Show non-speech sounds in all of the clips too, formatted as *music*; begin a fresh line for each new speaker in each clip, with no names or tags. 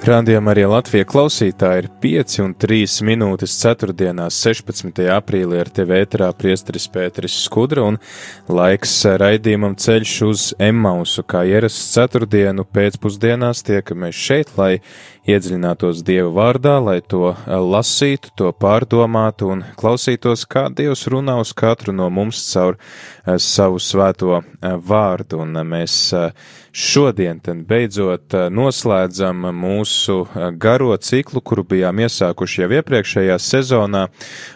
Rādījumā arī Latvijas klausītāji ir 5 un 3 minūtes 4. 16. aprīlī ar tevi ēterā priesteris Pēteris Skudra un laiks raidījumam ceļš uz Emmausu, kā ierasts ceturtdienu pēcpusdienās tiekamies šeit, lai iedziļinātos Dieva vārdā, lai to lasītu, to pārdomātu un klausītos, kā Dievs runā uz katru no mums caur savu svēto vārdu. Un mēs šodien tad beidzot noslēdzam mūsu garo ciklu, kuru bijām iesākuši jau iepriekšējā sezonā,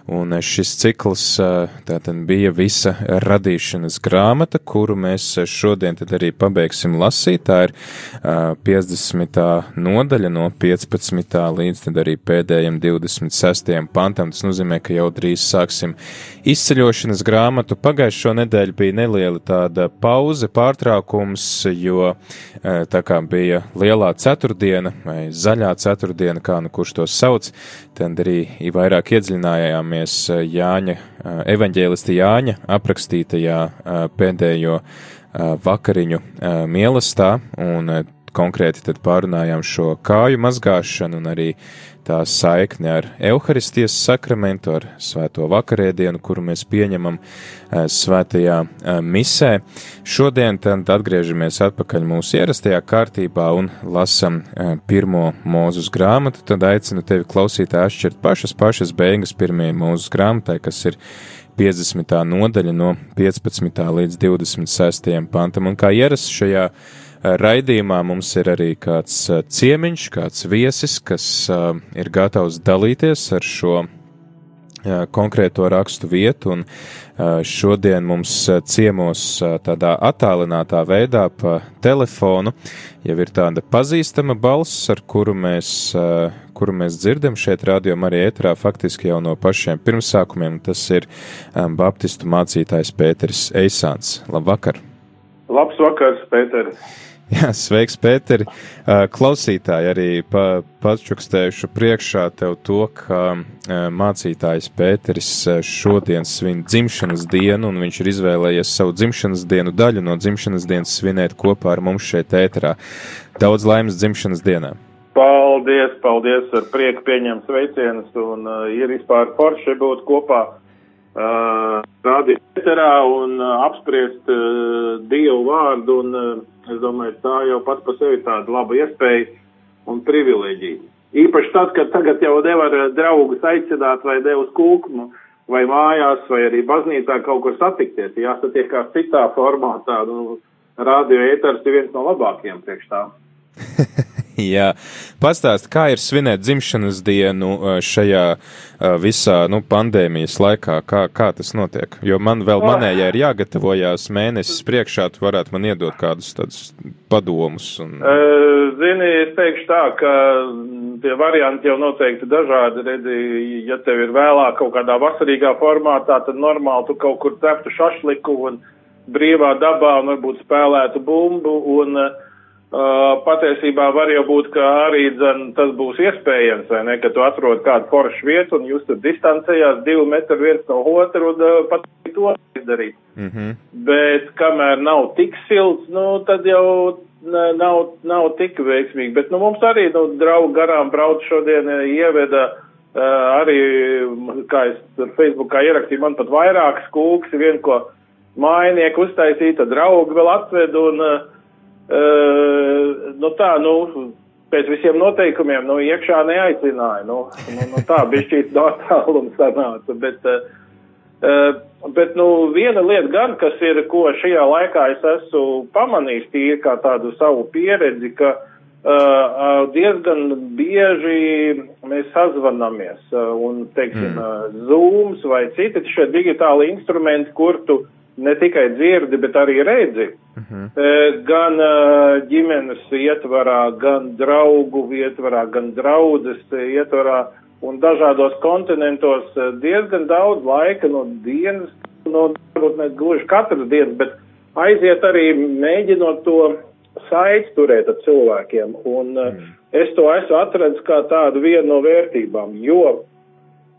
un šis cikls tātad bija visa radīšanas grāmata, kuru mēs šodien tad arī pabeigsim lasīt. Tā ir 50. nodaļa no 15. līdz tad arī pēdējiem 26. pantam. Tas nozīmē, ka jau drīz sāksim izceļošanas grāmatu. Pagājušo nedēļu bija neliela tāda pauze, pārtraukums, jo tā kā bija lielā ceturtdiena vai zaļā ceturtdiena, kā nu kurš to sauc, tad arī vairāk iedziļinājāmies Jāņa, evaņģēlisti Jāņa aprakstītajā pēdējo vakariņu mīlestā, un konkrēti pārunājām šo kāju mazgāšanu un arī tā saikni ar evaharistijas sakramentu, ar svēto vakarēdienu, kuru mēs pieņemam svētajā misē. Šodien tad atgriežamies atpakaļ mūsu ierastajā kārtībā un lasam pirmo mūzus grāmatu, tad aicinu tevi klausītāji atšķirt pašas pašas beigas pirmajai mūzus grāmatai, kas ir 50. nodaļa no 15. līdz 26. pantam, un kā ierasts šajā raidījumā mums ir arī kāds ciemiņš, kāds viesis, kas ir gatavs dalīties ar šo konkrēto rakstu vietu, un šodien mums ciemos tādā attālinātā veidā pa telefonu jau ir tāda pazīstama balss, ar kuru mēs, kuru mēs dzirdam šeit radio arī ētrā faktiski jau no pašiem pirmsākumiem, tas ir baptistu mācītājs Pēteris Eisāns. Labvakar!
Labs vakars, Pēteris!
Jā, sveiks, Pēteri. Klausītāji arī pa, pačukstējuši priekšā tev to, ka mācītājs Pēteris šodien svin dzimšanas dienu, un viņš ir izvēlējies savu dzimšanas dienu daļu no dzimšanas dienas svinēt kopā ar mums šeit ēterā. Daudz laimes dzimšanas dienā!
Paldies, paldies, ar prieku pieņemt sveicienus, un uh, ir vispār forši būt kopā uh, rādīt ēterā un uh, apspriest uh, Dievu vārdu, un uh, es domāju, tā jau pats par sevi tāda laba iespēja un privileģija. Īpaši tad, kad tagad jau nevar draugus aicināt vai ne uz kūkmu, vai mājās, vai arī baznīcā kaut kur satikties, jāsatiekās citā formātā, nu, radio ēters ir viens no labākajiem priekš tā. *laughs* *laughs*
Jā, pastāst, kā ir svinēt dzimšanas dienu šajā visā nu, pandēmijas laikā, kā, kā tas notiek? Jo man vēl manējā ir jāgatavojās mēnesis priekšā, tu varētu man iedot kādus tādus padomus. Un...
Zini, es teikšu tā, ka tie varianti jau noteikti dažādi. Redzi, ja tev ir vēlāk kaut kādā vasarīgā formātā, tad normāli tu kaut kur ceptu šašliku un brīvā dabā un varbūt spēlētu bumbu. Un, uh, Uh, patiesībā var jau būt, ka arī dzen, tas būs iespējams, vai ne, ka tu atrod kādu foršu vietu un jūs tur distancējās divi metri viens no otru un uh, pat to izdarīt. Mm -hmm. Bet kamēr nav tik silts, nu, tad jau nav, nav tik veiksmīgi. Bet, nu, mums arī, nu, draugi garām brauc šodien ieveda uh, arī, kā es Facebookā ierakstīju, man pat vairākas kūks, vien ko mainieku uztaisīta, draugi vēl atved un uh, Uh, nu tā, nu, pēc visiem noteikumiem, nu, iekšā neaicināja, nu, nu, nu tā, bišķīt *laughs* no tāluma sanāca, bet, uh, bet, nu, viena lieta gan, kas ir, ko šajā laikā es esmu pamanījis tīri kā tādu savu pieredzi, ka uh, diezgan bieži mēs sazvanamies, un, teiksim, mm. Zooms vai citi šie digitāli instrumenti, kur tu ne tikai dzirdi, bet arī redzi. Uh -huh. Gan ģimenes ietvarā, gan draugu ietvarā, gan draudzes ietvarā un dažādos kontinentos diezgan daudz laika no dienas, no varbūt ne gluži katras dienas, bet aiziet arī mēģinot to saiti turēt ar cilvēkiem. Un mm. es to esmu atradis kā tādu vienu no vērtībām, jo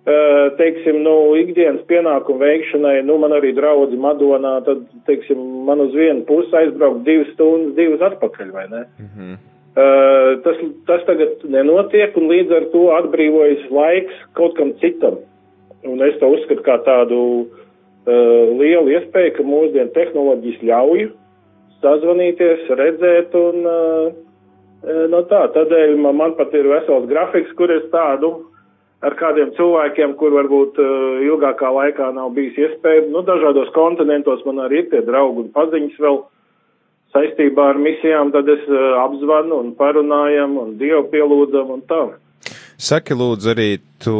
teiksim, nu, ikdienas pienākumu veikšanai, nu, man arī draudzi Madonā, tad, teiksim, man uz vienu pusi aizbraukt divas stundas, divas atpakaļ, vai ne? Mm -hmm. uh, tas, tas tagad nenotiek, un līdz ar to atbrīvojas laiks kaut kam citam. Un es to uzskatu kā tādu uh, lielu iespēju, ka mūsdienu tehnoloģijas ļauj sazvanīties, redzēt, un uh, no tā, tādēļ man, man pat ir vesels grafiks, kur es tādu ar kādiem cilvēkiem, kur varbūt uh, ilgākā laikā nav bijis iespēja. Nu, dažādos kontinentos man arī ir tie draugi un paziņas vēl saistībā ar misijām, tad es uh, apzvanu un parunājam un Dievu pielūdzam un tā.
Saki, lūdzu, arī tu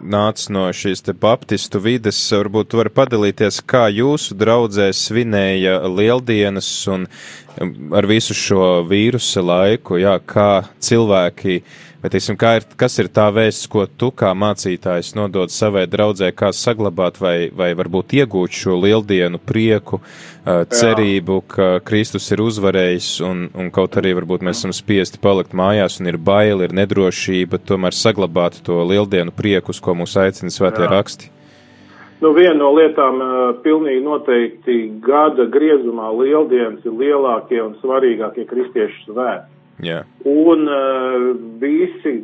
nāc no šīs te baptistu vides, varbūt tu vari padalīties, kā jūsu draudzē svinēja lieldienas un um, ar visu šo vīrusa laiku, jā, kā cilvēki uh, Bet, teiksim, ir, kas ir tā vēsts, ko tu kā mācītājs nodod savai draudzē, kā saglabāt vai, vai varbūt iegūt šo lieldienu prieku, cerību, ka Kristus ir uzvarējis un, un kaut arī varbūt mēs esam spiesti palikt mājās un ir baili, ir nedrošība, tomēr saglabāt to lieldienu prieku, uz ko mūs aicina svētie raksti.
Nu, viena no lietām pilnīgi noteikti gada griezumā lieldienas ir lielākie un svarīgākie kristiešu svētki.
Jā.
Un uh, visi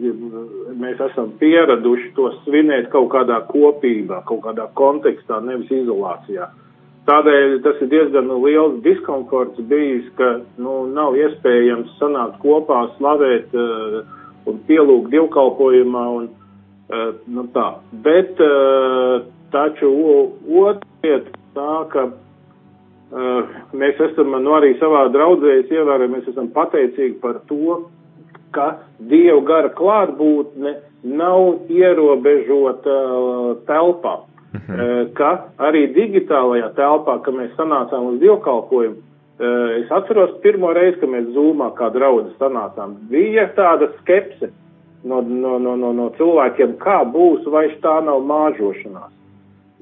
mēs esam pieraduši to svinēt kaut kādā kopībā, kaut kādā kontekstā, nevis izolācijā. Tādēļ tas ir diezgan liels diskomforts bijis, ka nu, nav iespējams sanākt kopā, slavēt uh, un pielūgt dievkalpojumā un uh, nu, tā. Bet uh, taču otra lieta tā, ka mēs esam nu, arī savā draudzēs ievērojami, mēs esam pateicīgi par to, ka Dieva gara klātbūtne nav ierobežota uh, telpā. -huh. uh, ka arī digitālajā telpā, kad mēs sanācām uz dievkalpojumu, es atceros pirmo reizi, kad mēs zūmā kā draudzes sanācām, bija tāda skepse no, no, no, no, no cilvēkiem, kā būs, vai tā nav māžošanās.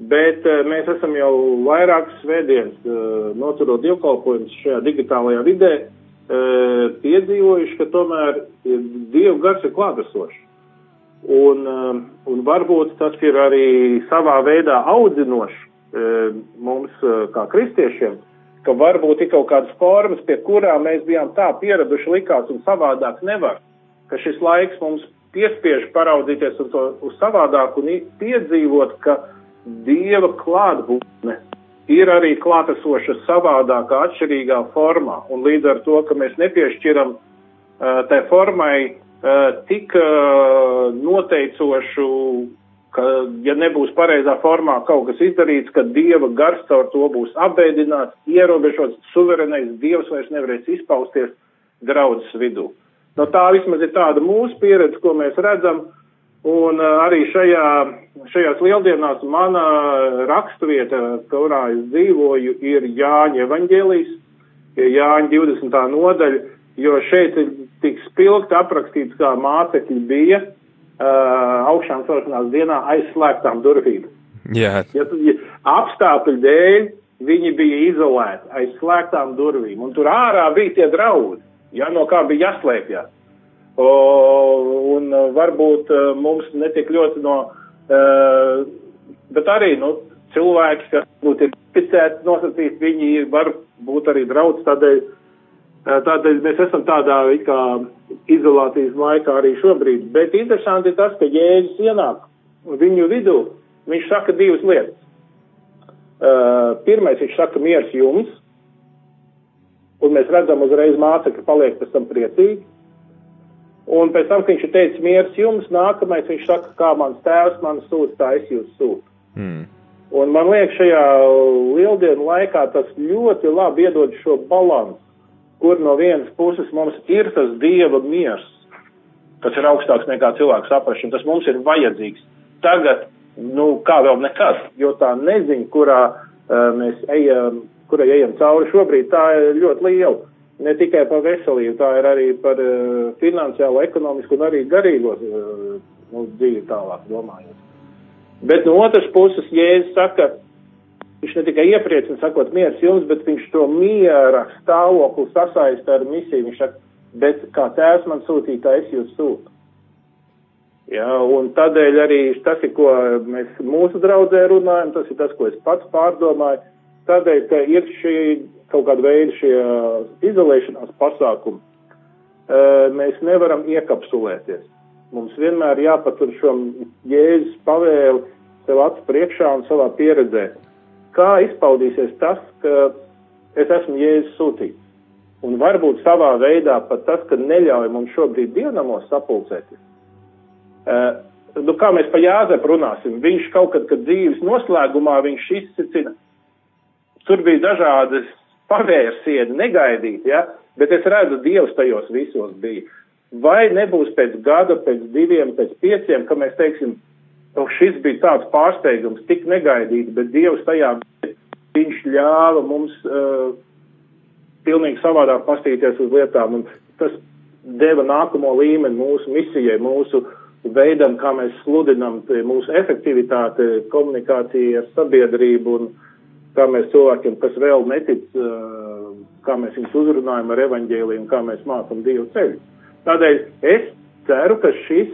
Bet uh, mēs esam jau vairākas svētdienas, uh, noturot dievkalpojumus šajā digitālajā vidē, uh, piedzīvojuši, ka tomēr Dieva gars ir klātesošs. Un, un varbūt tas ir arī savā veidā audzinošs mums, kā kristiešiem, ka varbūt ir kaut kādas formas, pie kurām mēs bijām tā pieraduši likās un savādāk nevar, ka šis laiks mums piespiež paraudzīties uz to uz savādāk un piedzīvot, ka Dieva klātbūtne ir arī klātesoša savādākā, atšķirīgā formā, un līdz ar to, ka mēs nepiešķiram uh, tai formai uh, tik uh, noteicošu, ka, ja nebūs pareizā formā kaut kas izdarīts, ka Dieva gars caur to būs apbēdināts, ierobežots, suverenais Dievs vairs nevarēs izpausties draudzes vidū. No tā vismaz ir tāda mūsu pieredze, ko mēs redzam, uh, Un uh, arī šajā, šajās lieldienās mana raksturvieta, kurā es dzīvoju, ir Jāņa evaņģēlijas, Jāņa 20. nodaļa, jo šeit ir tik spilgti aprakstīts, kā mācekļi bija uh, augšām celšanās dienā aizslēgtām durvīm.
Jā.
Ja, ja apstākļu dēļ viņi bija izolēti aiz slēgtām durvīm, un tur ārā bija tie draudi, ja, no kā bija jāslēpjas. Un uh, varbūt uh, mums netik ļoti no, uh, bet arī, nu, cilvēki, kas būtu ir ticēti, nosacīt, viņi var būt arī draudz, tādēļ, tādēļ mēs esam tādā kā izolācijas laikā arī šobrīd. Bet interesanti ir tas, ka Jēzus ienāk viņu vidū, viņš saka divas lietas. Uh, pirmais, viņš saka miers jums, un mēs redzam uzreiz mācekļi paliek pēc tam priecīgi. Un pēc tam, kad viņš ir teicis miers jums, nākamais viņš saka, kā mans tēvs man sūta, tā es jūs sūtu. Mm. Un man liekas, šajā lieldienu laikā tas ļoti labi iedod šo balansu, kur no vienas puses mums ir tas dieva miers, kas ir augstāks nekā cilvēku saprašana, tas mums ir vajadzīgs. Tagad, nu, kā vēl nekad, jo tā nezinu, kurā uh, mēs ejam, kurai ejam cauri šobrīd, tā ir ļoti liela. Ne tikai par veselību, tā ir arī par uh, finansiālo, ekonomisku un arī garīgo uh, nu, dzīvi tālāk domājot. Bet no otras puses, Jēzus saka, viņš ne tikai iepriecina, sakot, miers jums, bet viņš to miera stāvokli sasaista ar misiju. Viņš saka, bet kā tēvs man sūtīja, tā es jūs sūtu. Ja, un tādēļ arī tas ir, ko mēs mūsu draudzē runājam, tas ir tas, ko es pats pārdomāju. Tādēļ, ka ir šī kaut kāda veida šie izolēšanās pasākumi, mēs nevaram iekapsulēties. Mums vienmēr jāpatur šo jēzus pavēli sev acu priekšā un savā pieredzē. Kā izpaudīsies tas, ka es esmu jēzus sūtīts? Un varbūt savā veidā pat tas, ka neļauj mums šobrīd dienamos sapulcēties Uh, nu, kā mēs par Jāzepu runāsim, viņš kaut kad, kad dzīves noslēgumā viņš izsicina, tur bija dažādas pavērsieni, negaidīti, ja, bet es redzu, Dievs tajos visos bija. Vai nebūs pēc gada, pēc diviem, pēc pieciem, ka mēs teiksim, oh, šis bija tāds pārsteigums, tik negaidīti, bet Dievs tajā viņš ļāva mums uh, pilnīgi savādāk pastīties uz lietām, un tas deva nākamo līmeni mūsu misijai, mūsu uh, veidam, kā mēs sludinam mūsu efektivitāti, komunikāciju ar sabiedrību un kā mēs cilvēkiem, kas vēl netic, kā mēs viņus uzrunājam ar evaņģēliju un kā mēs mācam Dievu ceļu. Tādēļ es ceru, ka šis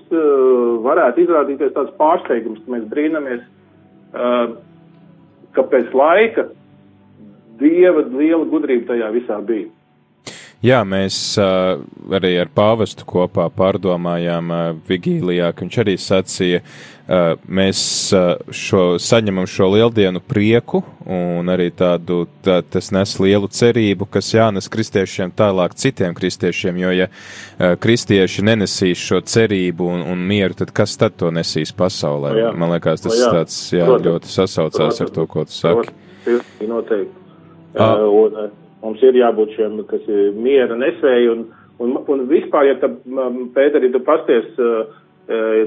varētu izrādīties tāds pārsteigums, ka mēs brīnamies, ka pēc laika Dieva liela gudrība tajā visā bija.
Jā, mēs uh, arī ar pāvestu kopā pārdomājām uh, Vigīlijā, ka viņš arī sacīja, uh, mēs šo, saņemam šo lieldienu prieku un arī tādu, tā, tas nes lielu cerību, kas jānes kristiešiem tālāk citiem kristiešiem, jo ja kristieši nenesīs šo cerību un, un mieru, tad kas tad to nesīs pasaulē? Jā. Man liekas, tas jā. tāds, jā, Protams. ļoti sasaucās Protams. ar to, ko tu saki.
Protams. Noteikti. Uh, un, uh, Mums ir jābūt šiem, kas ir miera nesēji un, un, un vispār, ja tā, Pēteri, tu pasties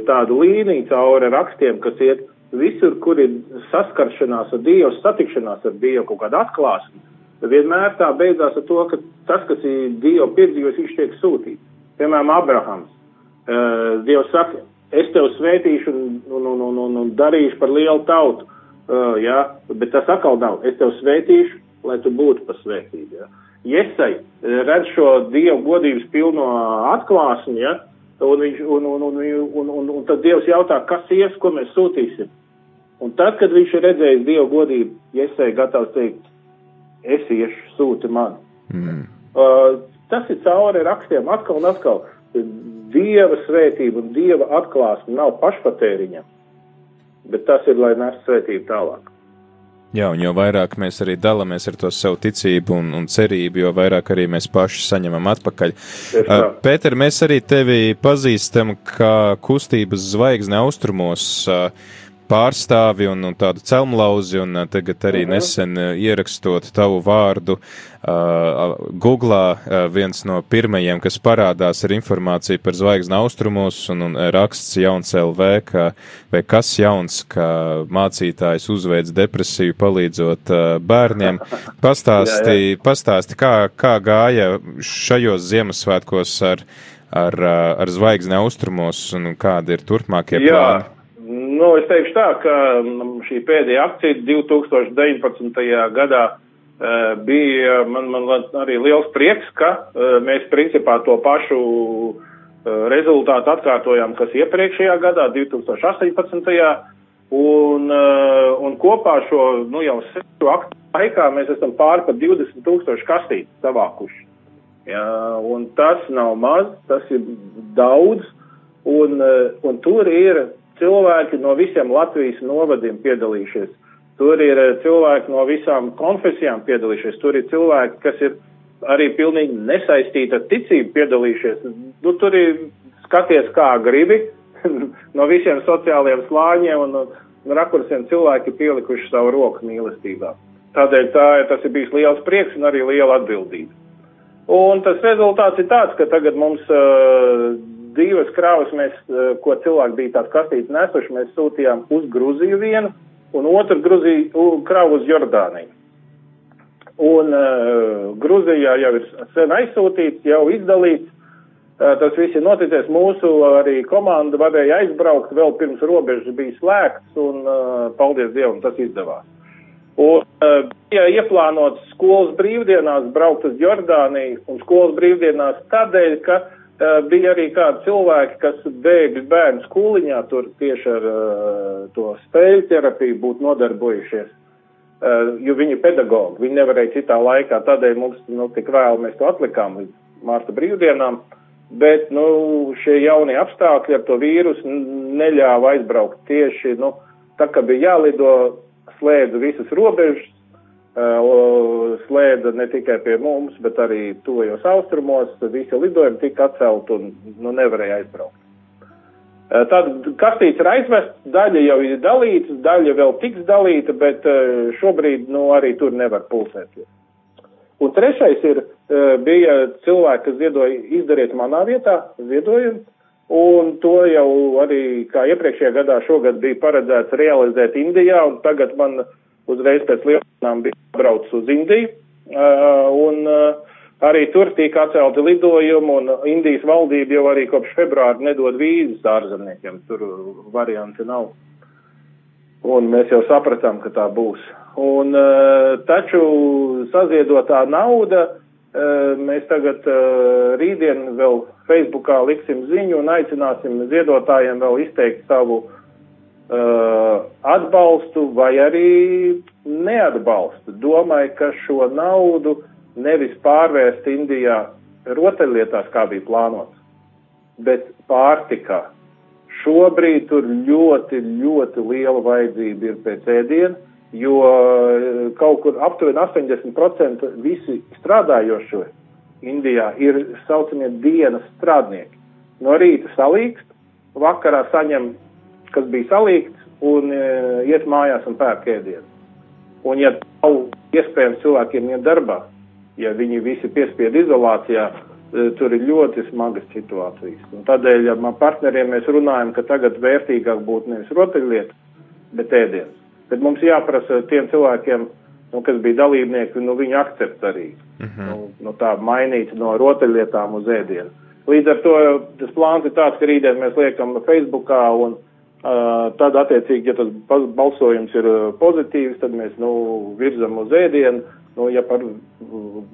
tādu līniju cauri rakstiem, kas iet visur, kur ir saskaršanās ar Dievu, satikšanās ar Dievu, kaut kāda atklāsme, vienmēr tā beidzās ar to, ka tas, kas ir Dievu piedzīvojis, viņš tiek sūtīts. Piemēram, Abrahams. Dievs saka, es tev svētīšu un, un, un, un, un darīšu par lielu tautu. Uh, jā, bet tas atkal nav. Es tev svētīšu, lai tu būtu pa svētību. Ja. Iesai eh, redz šo Dievu godības pilno atklāsmi, ja, un, viņš, un, un, un, un, un, un tad Dievs jautā, kas ies, ko mēs sūtīsim. Un tad, kad viņš ir redzējis Dievu godību, Iesai gatavs teikt, es iešu, sūti man. Mm. Uh, tas ir cauri rakstiem atkal un atkal. Dieva svētība un Dieva atklāsme nav pašpatēriņa, bet tas ir, lai nes svētību tālāk.
Jā, un jo vairāk mēs arī dalāmies ar to savu ticību un, un cerību, jo vairāk arī mēs paši saņemam atpakaļ. Uh, Pēter, mēs arī tevi pazīstam kā kustības zvaigzne austrumos. Uh, pārstāvi un, un tādu celmlauzi, un tagad arī mhm. nesen ierakstot tavu vārdu uh, Googlā, uh, viens no pirmajiem, kas parādās ar informāciju par zvaigzni austrumos, un, un raksts jauns LV, ka, vai kas jauns, ka mācītājs uzveids depresiju palīdzot uh, bērniem. *laughs* Pastāsti, jā, jā. pastāsti kā, kā gāja šajos Ziemassvētkos ar, ar, ar zvaigzni austrumos, un kādi ir turpmākie jā.
Nu, es teikšu tā, ka mm, šī pēdējā akcija 2019. gadā uh, bija man, man arī liels prieks, ka uh, mēs principā to pašu uh, rezultātu atkārtojām, kas iepriekšējā gadā, 2018. Un, un kopā šo, nu jau sešu akciju laikā mēs esam pāri par 20 tūkstoši kastītes savākuši. Ja, un tas nav maz, tas ir daudz, un, un tur ir cilvēki no visiem Latvijas novadiem piedalījušies. Tur ir eh, cilvēki no visām konfesijām piedalījušies. Tur ir cilvēki, kas ir arī pilnīgi nesaistīti ar ticību piedalījušies. Nu, tur ir skaties kā gribi *laughs* no visiem sociālajiem slāņiem un, un rakursiem cilvēki pielikuši savu roku mīlestībā. Tādēļ tā, tas ir bijis liels prieks un arī liela atbildība. Un tas rezultāts ir tāds, ka tagad mums uh, divas krāvas, mēs, eh, ko cilvēki bija tāds kastīts nesuši, mēs sūtījām uz Gruziju vienu, un otru Gruziju kravu uz Jordāniju. Un uh, Gruzijā jau ir sen aizsūtīts, jau izdalīts. Uh, tas viss ir noticis. Mūsu arī komanda varēja aizbraukt vēl pirms robežas bija slēgts, un uh, paldies Dievam, tas izdevās. Un uh, bija ieplānots skolas brīvdienās braukt uz Jordāniju, un skolas brīvdienās tādēļ, ka uh, bija arī kādi cilvēki, kas bēgļu bērnu skoliņā tur tieši ar uh, to spēļu terapiju būtu nodarbojušies. Uh, jo viņi ir pedagogi, viņi nevarēja citā laikā, tādēļ mums, nu, tik vēl mēs to atlikām līdz mārta brīvdienām, bet, nu, šie jaunie apstākļi ar to vīrusu neļāva aizbraukt tieši, nu, tā kā bija jālido, slēdza visas robežas, slēdza ne tikai pie mums, bet arī tuvajos austrumos, visi lidojumi tika atcelt un, nu, nevarēja aizbraukt. Eh, Tad kastīts ir aizvests, daļa jau ir dalīta, daļa vēl tiks dalīta, bet eh, šobrīd nu, arī tur nevar pulsēties. Un trešais ir, eh, bija cilvēki, kas ziedoja, izdariet manā vietā ziedojumu, un to jau arī, kā iepriekšējā gadā, šogad bija paredzēts realizēt Indijā, un tagad man uzreiz pēc lieldienām bija brauc uz Indiju, un Arī tur tika atcelti lidojumi, un Indijas valdība jau arī kopš februāra nedod vīzas ārzemniekiem. Tur varianti nav. Un mēs jau sapratām, ka tā būs. Un, taču saziedotā nauda, mēs tagad rītdien vēl Facebookā liksim ziņu un aicināsim ziedotājiem vēl izteikt savu uh, atbalstu vai arī neatbalstu. Domāju, ka šo naudu nevis pārvērst Indijā rotaļlietās, kā bija plānots, bet pārtikā. Šobrīd tur ļoti, ļoti liela vajadzība ir pēc ēdiena, jo eh, kaut kur aptuveni 80% visi strādājošie Indijā ir saucamie dienas strādnieki. No rīta salīkst, vakarā saņem, kas bija salīkts, un e, iet mājās un pērk ēdienu. Un ja nav iespējams cilvēkiem iet darbā, ja viņi visi piespiedu izolācijā, e, tur ir ļoti smagas situācijas. Un tādēļ ar man partneriem mēs runājam, ka tagad vērtīgāk būtu nevis rotaļlieta, bet ēdiens. Bet mums jāprasa tiem cilvēkiem, nu, kas bija dalībnieki, nu, viņi akcept arī. Uh -huh. nu, nu, tā mainīt no rotaļlietām uz ēdienu. Līdz ar to tas plāns ir tāds, ka rītdien mēs liekam Facebookā un tad attiecīgi, ja tas balsojums ir pozitīvs, tad mēs, nu, virzam uz ēdienu Nu, ja par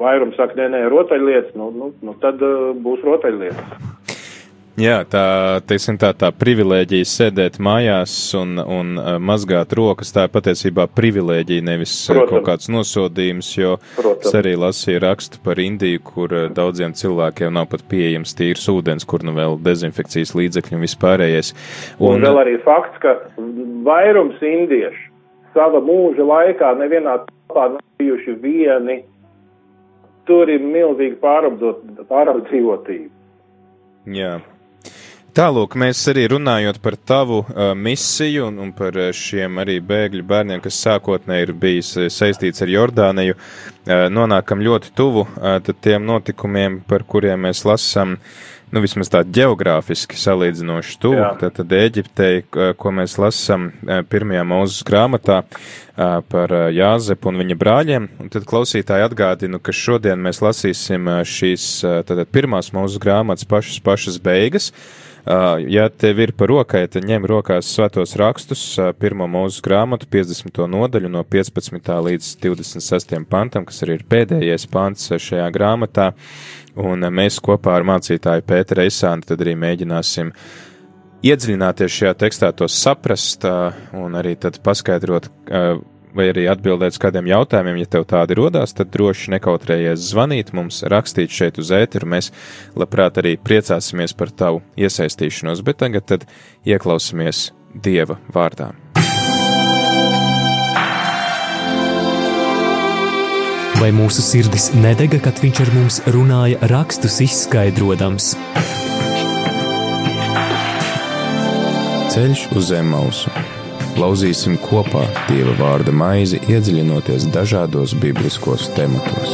vairumu saka, nē, nē, rotaļlietas, nu, nu, nu tad būs rotaļlietas.
Jā, tā, teiksim, tā, tā privilēģija sēdēt mājās un, un uh, mazgāt rokas, tā ir patiesībā privilēģija, nevis uh, Protams. kaut kāds nosodījums, jo Protams. es arī lasīju rakstu par Indiju, kur uh, daudziem cilvēkiem nav pat pieejams tīrs ūdens, kur nu vēl dezinfekcijas līdzekļi un vispārējais.
Un, un vēl arī fakts, ka vairums indiešu sava mūža laikā nevienā telpā nav bijuši vieni. Tur ir milzīga pārapdzīvotība.
Jā. Tālūk, mēs arī runājot par tavu uh, misiju un, un par šiem arī bēgļu bērniem, kas sākotnēji ir bijis saistīts ar Jordāniju, uh, nonākam ļoti tuvu uh, tiem notikumiem, par kuriem mēs lasām uh, nu, vismaz tā geogrāfiski salīdzinoši tuvu, tad, tad Eģiptei, ko mēs lasām pirmajā mūzes grāmatā par Jāzepu un viņa brāļiem, un tad klausītāji atgādinu, ka šodien mēs lasīsim šīs tātad pirmās mūzes grāmatas pašas pašas beigas. Ja tev ir par rokai, tad ņem rokās svētos rakstus, pirmo mūzes grāmatu, 50. nodaļu no 15. līdz 26. pantam, kas arī ir pēdējais pants šajā grāmatā. Un mēs kopā ar mācītāju Pēteru Eisānu tad arī mēģināsim iedziļināties šajā tekstā, to saprast un arī tad paskaidrot, vai arī atbildēt uz kādiem jautājumiem, ja tev tādi rodās, tad droši nekautrējies zvanīt mums, rakstīt šeit uz ēteru. Mēs labprāt arī priecāsimies par tavu iesaistīšanos, bet tagad tad ieklausīsimies Dieva vārdā.
Vai mūsu sirdis nedega, kad viņš ar mums runāja, rakstus izskaidrojams?
Ceļš uz zem mausu. Lauzīsim kopā Dieva vārda maizi, iedziļinoties dažādos bibliskos tematos.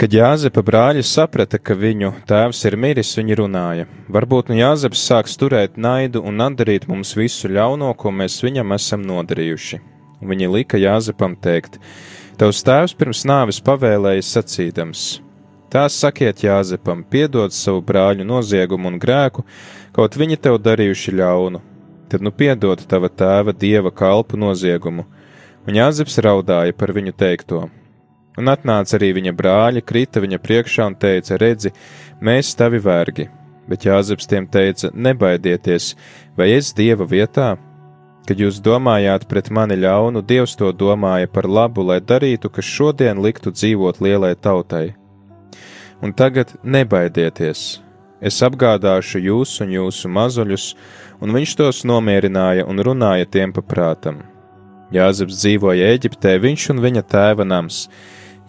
Kad Jāzepa brāļi saprata, ka viņu tēvs ir miris, viņi runāja: Varbūt nu Jāzeps sāks turēt naidu un atdarīt mums visu ļauno, ko mēs viņam esam nodarījuši. Un viņi lika Jāzepam teikt: Tavs tēvs pirms nāves pavēlēja sacīdams: Tā sakiet Jāzepam, piedod savu brāļu noziegumu un grēku, kaut viņi tev darījuši ļaunu, tad nu piedod tava tēva dieva kalpu noziegumu. Un Jāzeps raudāja par viņu teikto Un atnāca arī viņa brāļi, krita viņa priekšā un teica: Redzi, mēs tavi vergi. Bet Jāzeps tiem teica: Nebaidieties, vai es dieva vietā? Kad jūs domājāt pret mani ļaunu, Dievs to domāja par labu, lai darītu, kas šodien liktu dzīvot lielai tautai. Un tagad nebaidieties! Es apgādāšu jūs un jūsu mazuļus, un viņš tos nomierināja un runāja tiem paprātam. Jāzeps dzīvoja Eģiptē, viņš un viņa tēva nams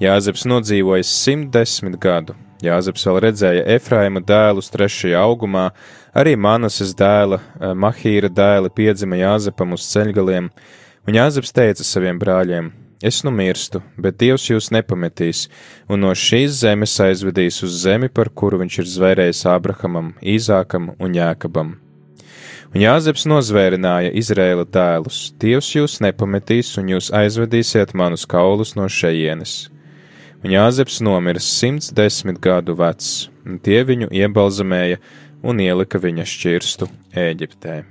Jāzeps nodzīvojis 110 gadu. Jāzeps vēl redzēja Efraima dēlus trešajā augumā, arī Manases dēla, eh, Mahīra dēli piedzima Jāzepam uz ceļgaliem, un Jāzeps teica saviem brāļiem: Es nu mirstu, bet Dievs jūs nepametīs, un no šīs zemes aizvedīs uz zemi, par kuru viņš ir zvērējis Ābrahamam, Īzākam un Jēkabam. Un Jāzeps nozvērināja Izrēla dēlus: Dievs jūs nepametīs, un jūs aizvedīsiet manus kaulus no šejienes un Jāzeps nomira 110 gadu vecs, un tie viņu iebalzamēja un ielika viņa šķirstu Ēģiptē.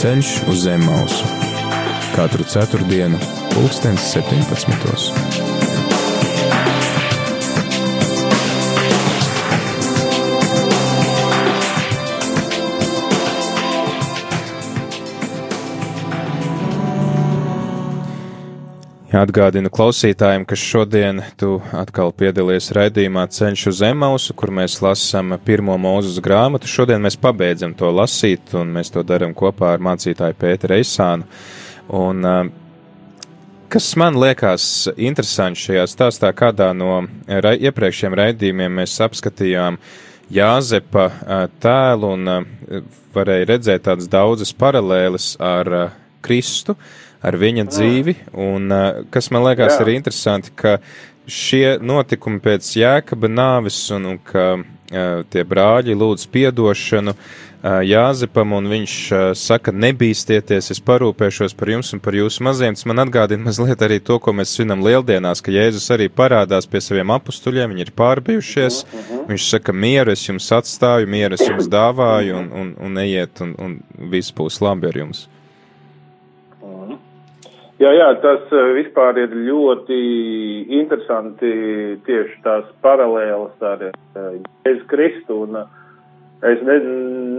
Ceļš uz zem mausu katru ceturtdienu, pulkstens 17.
Atgādinu klausītājiem, ka šodien tu atkal piedalies raidījumā Ceļš uz Emausu, kur mēs lasām pirmo mūzes grāmatu. Šodien mēs pabeidzam to lasīt, un mēs to darām kopā ar mācītāju Pēteru Eisānu. Un, kas man liekas interesanti šajā stāstā, kādā no ra iepriekšējiem raidījumiem mēs apskatījām Jāzepa tēlu un varēja redzēt tādas daudzas paralēles ar Kristu ar viņa dzīvi, un kas man liekas Jā. arī interesanti, ka šie notikumi pēc jēkaba nāves un, un ka uh, tie brāļi lūdz piedošanu uh, Jāzepam, un viņš saka, nebīstieties, es parūpēšos par jums un par jūsu maziem. Tas man atgādina mazliet arī to, ko mēs svinam lieldienās, ka Jēzus arī parādās pie saviem apustuļiem, viņi ir pārbijušies, uh -huh. viņš saka, mieru es jums atstāju, mieru es jums dāvāju, un, un, un ejiet, un, un viss būs labi ar jums.
Jā, jā, tas eh, vispār ir ļoti interesanti tieši tās paralēlas ar eh, Jēzus Kristu. Un eh, es ne,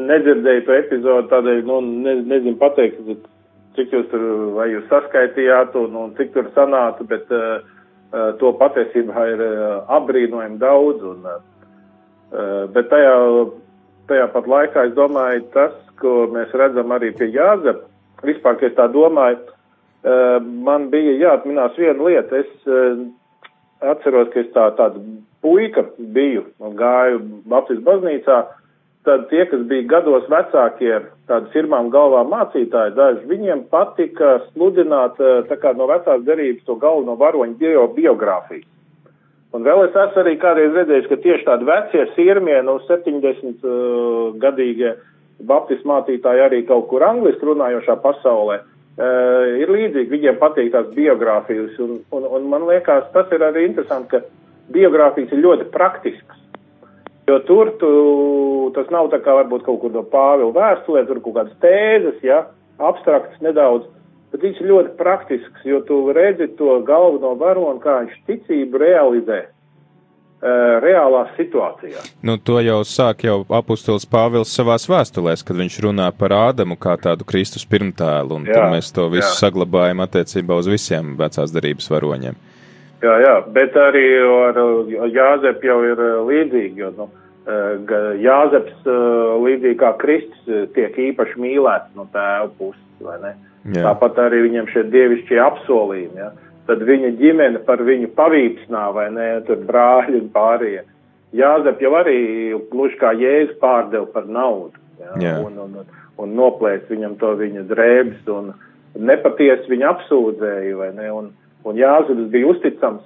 nedzirdēju to epizodu, tādēļ, nu, ne, nezinu pateikt, cik jūs tur, vai jūs saskaitījāt un, un cik tur sanāca, bet uh, to patiesībā ir uh, apbrīnojami daudz. Un, uh, bet tajā, tajā pat laikā es domāju, tas, ko mēs redzam arī pie Jāzepa, vispār, ka es tā domāju, man bija jāatminās viena lieta. Es atceros, ka es tā, tāda puika biju un gāju Baptistu baznīcā. Tad tie, kas bija gados vecākie, tādi firmām galvā mācītāji, daži viņiem patika sludināt tā kā no vecās derības to galveno varoņu bio, biogrāfiju. Un vēl es esmu arī kādreiz redzējis, ka tieši tādi vecie sirmie, no 70 uh, gadīgie baptistu mācītāji arī kaut kur angliski runājošā pasaulē uh, ir līdzīgi, viņiem patīk tās biogrāfijas, un, un, un man liekas, tas ir arī interesanti, ka biogrāfijas ir ļoti praktisks. Jo tur tu, tas nav tā kā varbūt kaut kur no Pāvila vēstulē, tur kaut kādas tēzes, ja, abstraktas nedaudz, bet viņš ir ļoti praktisks, jo tu redzi to galveno varonu, kā viņš ticību realizē. Uh, reālās situācijās.
Nu, to jau sāk jau apustulis Pāvils savās vēstulēs, kad viņš runā par Ādamu kā tādu Kristus pirmtēlu, un jā, mēs to visu jā. saglabājam attiecībā uz visiem vecās darības varoņiem.
Jā, jā, bet arī ar Jāzep jau ir uh, līdzīgi, jo, nu, uh, Jāzeps līdzīgi kā Kristus tiek īpaši mīlēts no tēva puses, vai ne? Jā. Tāpat arī viņam šie dievišķie apsolījumi, jā. Ja? Tad viņa ģimene par viņu pavīpsnā vai ne, tur brāļi un pārējie. Jāzep jau arī gluži kā jēzus pārdeva par naudu. Jā,
Jā.
Un, un, un, un noplēst viņam to viņa drēbes un nepatiesi viņu apsūdzēja, vai ne? Un, un Jāzeps bija uzticams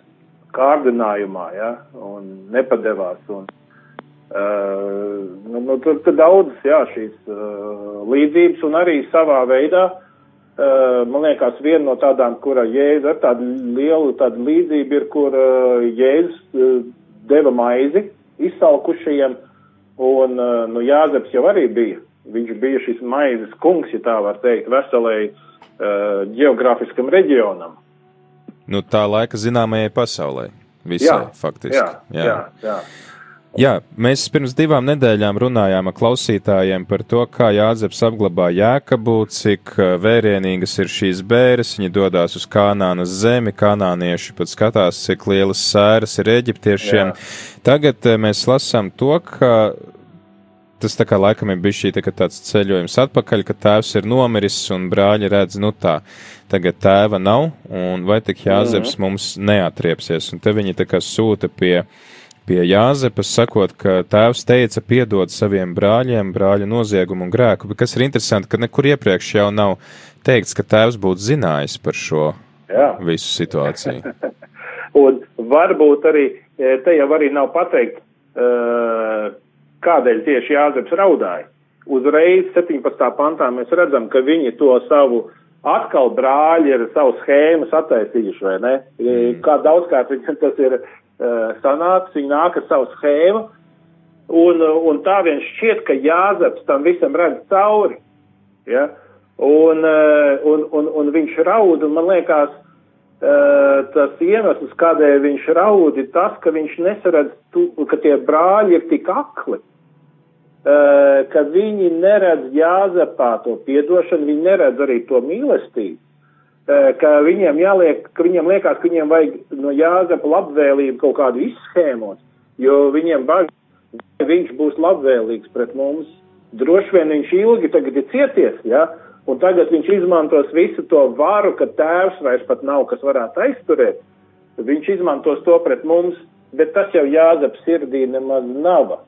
kārdinājumā, jā, un nepadevās. Un, uh, nu, nu, tur, tur daudz, jā, šīs uh, līdzības un arī savā veidā, man liekas, viena no tādām, kura Jēzus ar tādu lielu tādu līdzību ir, kur uh, Jēzus uh, deva maizi izsalkušajiem, un, nu, Jāzeps jau arī bija. Viņš bija šis maizes kungs, ja tā var teikt, veselai geogrāfiskam reģionam.
Nu, tā laika zināmajai pasaulē. Visai,
Jā,
faktiski.
Jā, jā, jā. jā.
Jā, mēs pirms divām nedēļām runājām ar klausītājiem par to, kā Jāzeps apglabā jēkabu, cik uh, vērienīgas ir šīs bēres. Viņi dodas uz Kanānas zemi, kanānieši pat skatās, cik lielas sēras ir eģiptiešiem. Jā. Tagad uh, mēs lasām to, ka tas tā kā laikam ir bijis šī tā tāds ceļojums atpakaļ, ka tēvs ir nomiris un brāļi redz, nu tā, tagad tēva nav, un vai tik Jāzeps mm -hmm. mums neatriepsies, un te viņi tā kā sūta pie pie Jāzepas, sakot, ka tēvs teica piedod saviem brāļiem brāļu noziegumu un grēku, bet kas ir interesanti, ka nekur iepriekš jau nav teikts, ka tēvs būtu zinājis par šo Jā. visu situāciju. *laughs*
un varbūt arī, te jau arī nav pateikt, uh, kādēļ tieši Jāzeps raudāja. Uzreiz 17. pantā mēs redzam, ka viņi to savu atkal brāļi ir savu schēmas attaisījuši, vai ne? Mm. Kā daudzkārt viņam tas ir sanāca, viņi nāk ar savu schēmu, un, un tā vien šķiet, ka Jāzeps tam visam redz cauri, ja, un, un, un, un viņš raud, un man liekas, tas iemesls, kādēļ viņš raud, ir tas, ka viņš nesaredz, tu, ka tie brāļi ir tik akli, ka viņi neredz Jāzepā to piedošanu, viņi neredz arī to mīlestību ka viņiem jāliek, ka viņiem liekas, ka viņiem vajag no Jāzepa labvēlību kaut kādu izschēmot, jo viņiem bažas, viņš būs labvēlīgs pret mums. Droši vien viņš ilgi tagad ir cieties, ja, un tagad viņš izmantos visu to varu, ka tēvs vairs pat nav, kas varētu aizturēt. Viņš izmantos to pret mums, bet tas jau Jāzepa sirdī nemaz nav.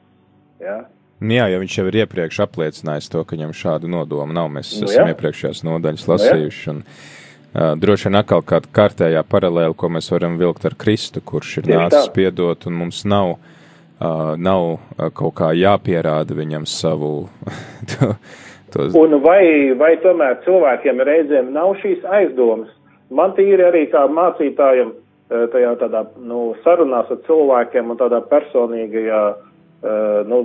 Ja.
Jā, jo viņš jau ir iepriekš apliecinājis to, ka viņam šādu nodomu nav. Mēs nu, esam jā. iepriekšējās nodaļas lasījuši. Nu, Uh, droši vien atkal kāda kārtējā paralēla, ko mēs varam vilkt ar Kristu, kurš ir nācis piedot, un mums nav, uh, nav uh, kaut kā jāpierāda viņam savu. *laughs* to, tos...
Un vai, vai tomēr cilvēkiem reizēm nav šīs aizdomas? Man tīri arī kā mācītājiem tajā tādā, nu, sarunās ar cilvēkiem un tādā personīgajā, nu,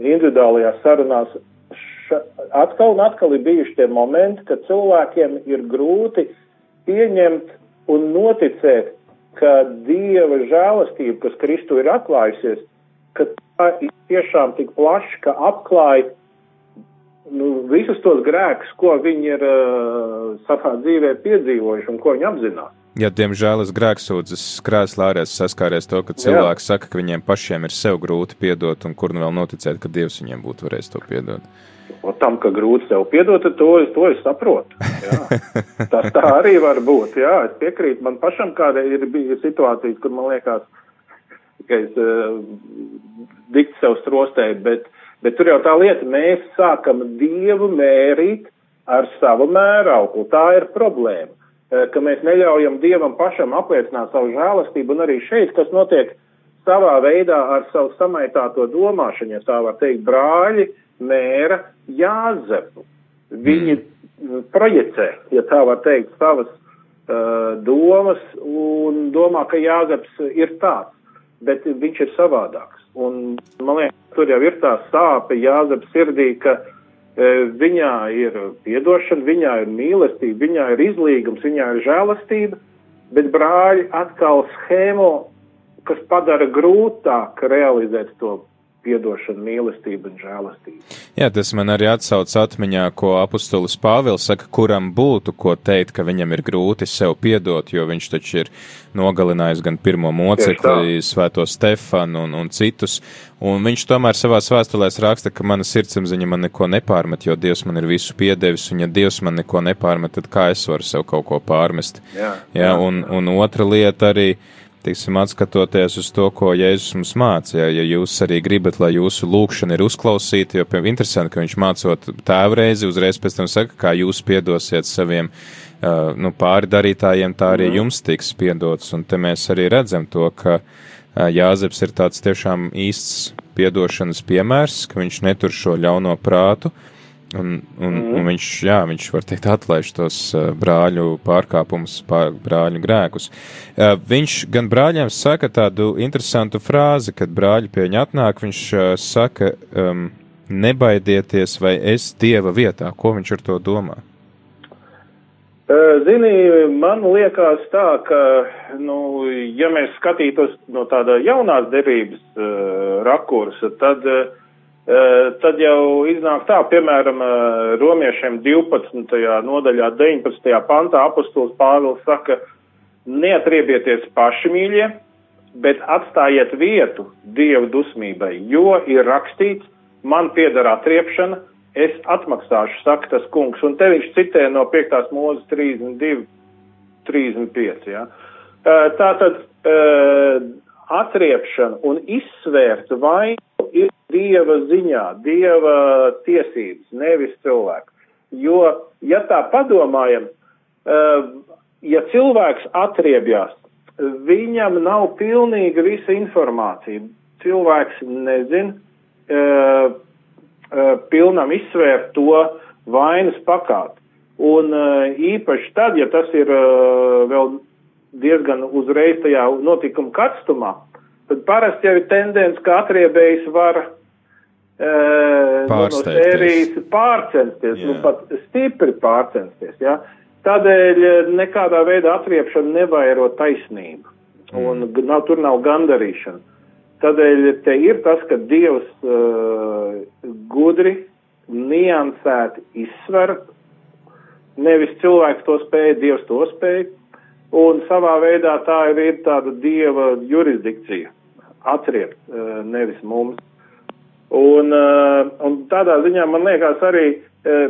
individuālajā sarunās ša, atkal un atkal ir bijuši tie momenti, kad cilvēkiem ir grūti pieņemt un noticēt, ka Dieva žēlastība, kas Kristu ir atklājusies, ka tā ir tiešām tik plaša, ka apklāj nu, visus tos grēkus, ko viņi ir uh, savā dzīvē piedzīvojuši un ko viņi apzinās.
Ja, diemžēl es grēksūdzes krēslā arī saskāries to, ka cilvēki Jā. saka, ka viņiem pašiem ir sev grūti piedot, un kur nu vēl noticēt, ka Dievs viņiem būtu varējis to piedot.
O tam, ka grūti sev piedot, to, to es saprotu. Jā. *laughs* Tas tā arī var būt. Jā, es piekrītu. Man pašam kāda ir bija situācijas, kur man liekas, ka es uh, dikti sev strostēju, bet, bet tur jau tā lieta, mēs sākam Dievu mērīt ar savu mērauklu. Tā ir problēma, uh, ka mēs neļaujam Dievam pašam apliecināt savu žēlastību, un arī šeit, kas notiek savā veidā ar savu samaitāto domāšanu, ja tā var teikt, brāļi, uh, mēra Jāzepu. Viņi mm. projicē, ja tā var teikt, savas uh, domas un domā, ka Jāzeps ir tāds, bet viņš ir savādāks. Un man liekas, tur jau ir tā sāpe Jāzeps sirdī, ka uh, viņā ir piedošana, viņā ir mīlestība, viņā ir izlīgums, viņā ir žēlastība, bet brāļi atkal schēmo, kas padara grūtāk realizēt to piedošana, mīlestība un žēlastība.
Jā, tas man arī atsauc atmiņā, ko apustulis Pāvils saka, kuram būtu ko teikt, ka viņam ir grūti sev piedot, jo viņš taču ir nogalinājis gan pirmo mocekli, svēto Stefanu un, un citus, un viņš tomēr savās vēstulēs raksta, ka mana sirdsapziņa man neko nepārmet, jo Dievs man ir visu piedevis, un ja Dievs man neko nepārmet, tad kā es varu sev kaut ko pārmest? Jā, jā, jā un, un otra lieta arī Tiksim, atskatoties uz to, ko Jēzus mums mācīja, ja jūs arī gribat, lai jūsu lūkšana ir uzklausīta, jo, piemēram, interesanti, ka viņš mācot tēvreizi, uzreiz pēc tam saka, kā jūs piedosiet saviem uh, nu, pāri darītājiem, tā arī mm. jums tiks piedots. Un te mēs arī redzam to, ka uh, Jāzeps ir tāds tiešām īsts piedošanas piemērs, ka viņš netur šo ļauno prātu, uh, Un, un, mm. un viņš, jā, viņš var teikt, atlaiž tos uh, brāļu pārkāpumus, pār, brāļu grēkus. Uh, viņš gan brāļiem saka tādu interesantu frāzi, kad brāļi pie viņa atnāk, viņš uh, saka, um, nebaidieties, vai es dieva vietā. Ko viņš ar to domā?
Zini, man liekas tā, ka, nu, ja mēs skatītos no tāda jaunās derības uh, rakursa, tad uh, tad jau iznāk tā, piemēram, romiešiem 12. nodaļā 19. pantā apustulis Pāvils saka, neatriebieties paši mīļie, bet atstājiet vietu Dievu dusmībai, jo ir rakstīts, man piedara atriepšana, es atmaksāšu, saka tas kungs, un te viņš citē no 5. mūzes 32, 35, jā. Ja. Tātad atriepšana un izsvērt vainu ir Dieva ziņā, Dieva tiesības, nevis cilvēku. Jo, ja tā padomājam, uh, ja cilvēks atriebjās, viņam nav pilnīga visa informācija. Cilvēks nezin uh, uh, pilnam izsvērt to vainas pakāpi. Un īpaši tad, ja tas ir vēl diezgan uzreiz tajā notikuma karstumā, tad parasti jau ir tendence, ka atriebējs var uh, no sērijas pārcensties, nu pat stipri pārcensties, jā. Ja? Tādēļ nekādā veidā atriepšana nevairo taisnību, un mm. nav, tur nav gandarīšana. Tādēļ te ir tas, ka Dievs uh, gudri, niansēti izsver, nevis cilvēks to spēja, Dievs to spēja, un savā veidā tā ir, ir tāda dieva jurisdikcija, atriept, eh, nevis mums. Un, eh, un tādā ziņā man liekas arī eh,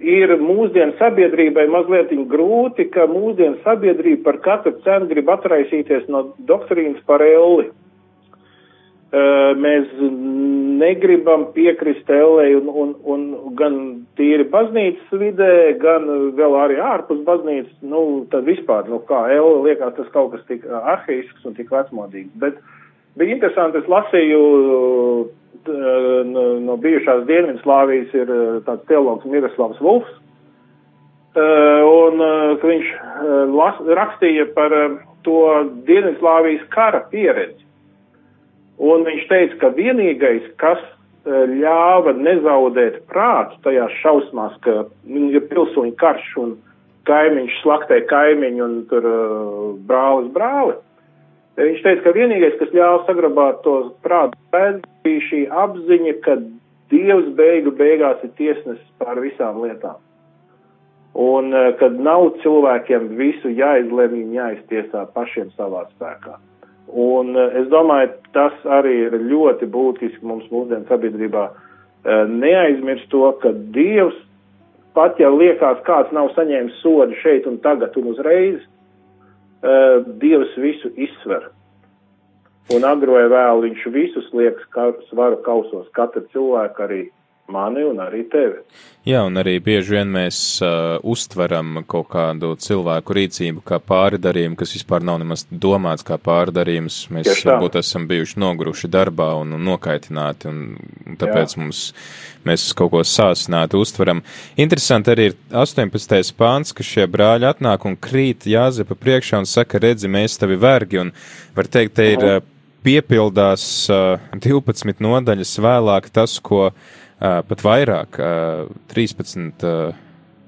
ir mūsdienu sabiedrībai mazliet grūti, ka mūsdienu sabiedrība par katru cenu grib atraisīties no doktrīnas par elli. Mēs negribam piekrist ellei un, un, un gan tīri baznīcas vidē, gan vēl arī ārpus baznīcas, nu, tad vispār, nu, kā ella liekas tas kaut kas tik arheisks un tik vecmodīgs. Bet bija interesanti, es lasīju no, no bijušās Dienvidslāvijas ir tāds teologs Miroslavs Vulfs, un viņš las, rakstīja par to Dienvidslāvijas kara pieredzi. Un viņš teica, ka vienīgais, kas e, ļāva nezaudēt prātu tajās šausmās, ka nu, ir pilsoņu karš un kaimiņš slaktē kaimiņu un tur uh, brālis brāli. Viņš teica, ka vienīgais, kas ļāva saglabāt to prātu, bija šī apziņa, ka Dievs beigu beigās ir tiesnesis pār visām lietām. Un kad nav cilvēkiem visu jāizlemj un jāiztiesā pašiem savā spēkā. Un eh, es domāju, tas arī ir ļoti būtiski mums mūsdienu sabiedrībā eh, neaizmirst to, ka Dievs, pat ja liekas, kāds nav saņēmis sodu šeit un tagad un uzreiz, eh, Dievs visu izsver. Un agro vai vēl viņš visus liekas svaru kausos, katra cilvēka arī mani un arī tevi.
Jā, un arī bieži vien mēs uh, uztveram kaut kādu cilvēku rīcību kā pārdarījumu, kas vispār nav nemaz domāts kā pārdarījums. Mēs Tieši varbūt tā. esam bijuši noguruši darbā un, un nokaitināti, un, tāpēc Jā. mums, mēs kaut ko sāsināti uztveram. Interesanti arī ir 18. pāns, ka šie brāļi atnāk un krīt Jāzepa priekšā un saka, redzi, mēs tavi vergi, un var teikt, te ir uh, piepildās uh, 12 nodaļas vēlāk tas, ko pat vairāk, 13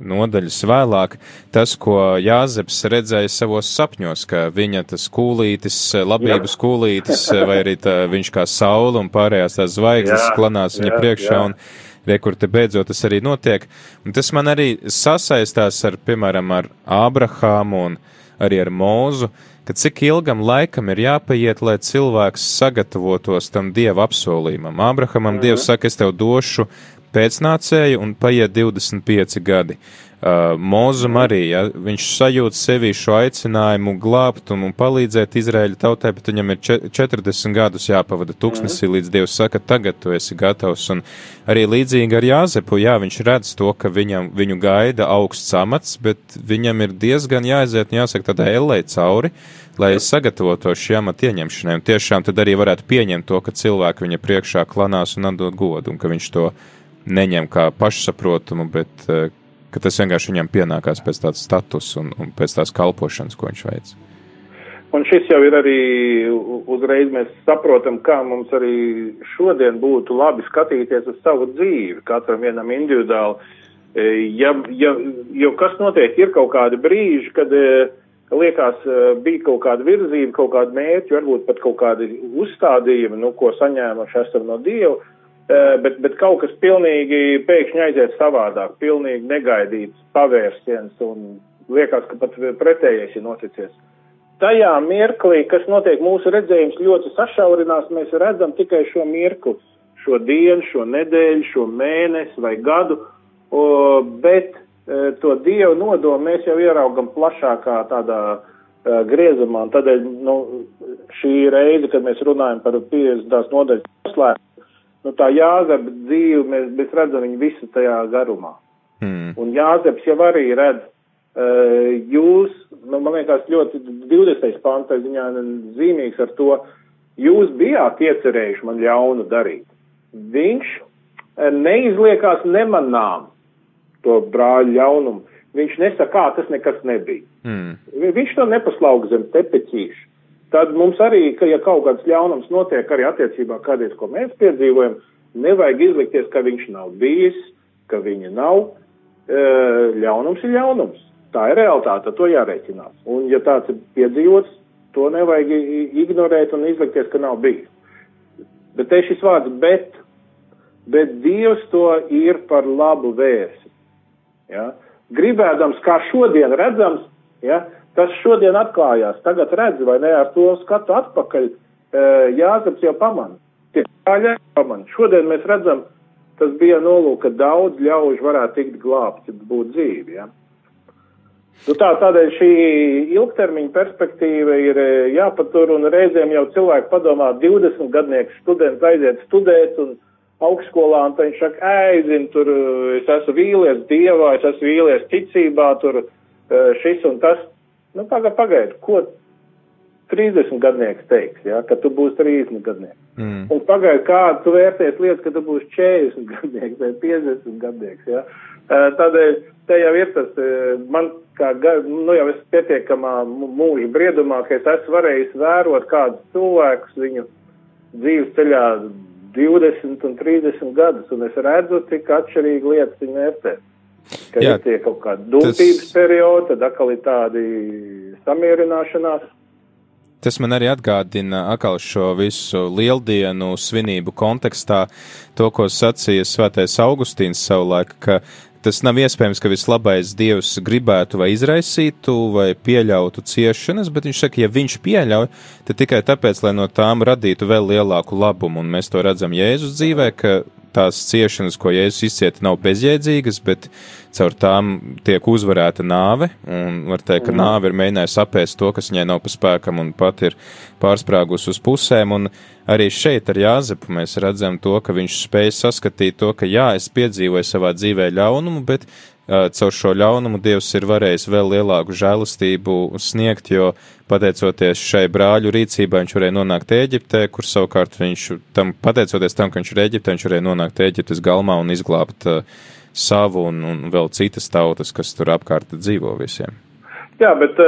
nodaļas vēlāk, tas, ko Jāzeps redzēja savos sapņos, ka viņa tas kūlītis, labības jā. kūlītis, vai arī tā, viņš kā saule un pārējās tās zvaigznes jā, klanās viņa jā, priekšā, jā. un re, kur te beidzot tas arī notiek. Un tas man arī sasaistās ar, piemēram, ar Ābrahāmu un arī ar Mūzu, ka cik ilgam laikam ir jāpaiet, lai cilvēks sagatavotos tam dieva apsolījumam. Abrahamam mm -hmm. dievs saka, es tev došu pēcnācēju un paiet 25 gadi. Uh, Mūzum arī, ja, viņš sajūt sevī šo aicinājumu glābt un, un palīdzēt Izraēļa tautai, bet viņam ir 40 gadus jāpavada tūkstnesī, līdz Dievs saka, tagad tu esi gatavs. Un arī līdzīgi ar Jāzepu, jā, viņš redz to, ka viņam, viņu gaida augsts amats, bet viņam ir diezgan jāaiziet, un jāsaka, tādā ellē cauri, lai sagatavotos šī amata ieņemšanai. Un tiešām tad arī varētu pieņemt to, ka cilvēki viņa priekšā klanās un atdod godu, un ka viņš to neņem kā pašsaprotamu, bet uh, ka tas vienkārši viņam pienākās pēc tādas status un, un pēc tās kalpošanas, ko viņš veic.
Un šis jau ir arī uzreiz mēs saprotam, kā mums arī šodien būtu labi skatīties uz savu dzīvi, katram vienam individuāli. E, ja, ja, jo kas notiek, ir kaut kādi brīži, kad e, liekas, e, bija kaut kāda virzība, kaut kāda mērķa, varbūt pat kaut kādi uzstādījumi, nu, ko saņēmuši esam no Dieva, Eh, bet, bet kaut kas pilnīgi pēkšņi aiziet savādāk, pilnīgi negaidīts pavērsiens un liekas, ka pat pretējais ir noticies. Tajā mirklī, kas notiek mūsu redzējums ļoti sašaurinās, mēs redzam tikai šo mirkli, šo dienu, šo nedēļu, šo mēnesi vai gadu, bet e, to dievu nodomu mēs jau ieraugam plašākā tādā e, griezumā, un tādēļ, nu, šī reize, kad mēs runājam par 50. nodaļas noslēgumu, nu, tā Jāzepa dzīve, mēs, mēs redzam viņu visu tajā garumā. Mm. Un Jāzeps jau arī redz, uh, jūs, nu, man liekas, ļoti 20. pāns ziņā zīmīgs ar to, jūs bijāt iecerējuši man ļaunu darīt. Viņš uh, neizliekās nemanām to brāļu ļaunumu. Viņš nesaka, kā tas nekas nebija. Mm. Viņš to nepaslauga zem tepeķīša tad mums arī, ka ja kaut kāds ļaunums notiek arī attiecībā kādreiz, ko mēs piedzīvojam, nevajag izlikties, ka viņš nav bijis, ka viņa nav. E, ļaunums ir ļaunums. Tā ir realitāte, to jārēķinās. Un ja tāds ir piedzīvots, to nevajag ignorēt un izlikties, ka nav bijis. Bet te šis vārds bet, bet Dievs to ir par labu vērsi. Ja? Gribēdams, kā šodien redzams, ja, Tas šodien atklājās, tagad redz, vai ne, ar to skatu atpakaļ, e, Jāzeps jau pamana. Tie kāļi pamana. Šodien mēs redzam, tas bija nolūk, ka daudz ļaužu varētu tikt glābti, būt dzīvi, ja. Nu tā, tādēļ šī ilgtermiņa perspektīva ir e, jāpatur un reizēm jau cilvēki padomā 20 gadnieku students aiziet studēt un augstskolā un viņš saka, ēzin, tur e, es esmu vīlies dievā, es esmu vīlies ticībā, tur šis un tas. Nu, pagaidi, pagaidi, ko 30 gadnieks teiks, ja, ka tu būsi 30 gadnieks. Mm. Un pagaidi, kā tu vērties lietas, ka tu būsi 40 gadnieks vai 50 gadnieks, ja. Tādēļ te jau ir tas, man kā, nu jau es pietiekamā mūža briedumā, ka es esmu varējis vērot kādus cilvēkus viņu dzīves ceļā 20 un 30 gadus, un es redzu, cik atšķirīgi lietas viņi vērtē ka Jā, ir kaut kādi dūtības tas... periodi, tad atkal ir tādi samierināšanās.
Tas man arī atgādina atkal šo visu lieldienu svinību kontekstā, to, ko sacīja svētais Augustīns savulaik, ka tas nav iespējams, ka vislabais dievs gribētu vai izraisītu vai pieļautu ciešanas, bet viņš saka, ja viņš pieļauj, tad tikai tāpēc, lai no tām radītu vēl lielāku labumu, un mēs to redzam Jēzus dzīvē, ka tās ciešanas, ko Jēzus izcieta, nav bezjēdzīgas, bet caur tām tiek uzvarēta nāve. Var teikt, ka mm. nāve ir mēģinājusi apēst to, kas viņai nav pa spēkam un pat ir pārsprāgus uz pusēm. Un arī šeit ar Jāzepu mēs redzam to, ka viņš spēj saskatīt to, ka jā, es piedzīvoju savā dzīvē ļaunumu, bet caur šo ļaunumu Dievs ir varējis vēl lielāku žēlastību sniegt, jo pateicoties šai brāļu rīcībai viņš varēja nonākt Ēģiptē, kur savukārt viņš tam, pateicoties tam, ka viņš ir Ēģiptē, viņš varēja nonākt Ēģiptes galmā un izglābt uh, savu un, un vēl citas tautas, kas tur apkārt dzīvo visiem.
Jā, bet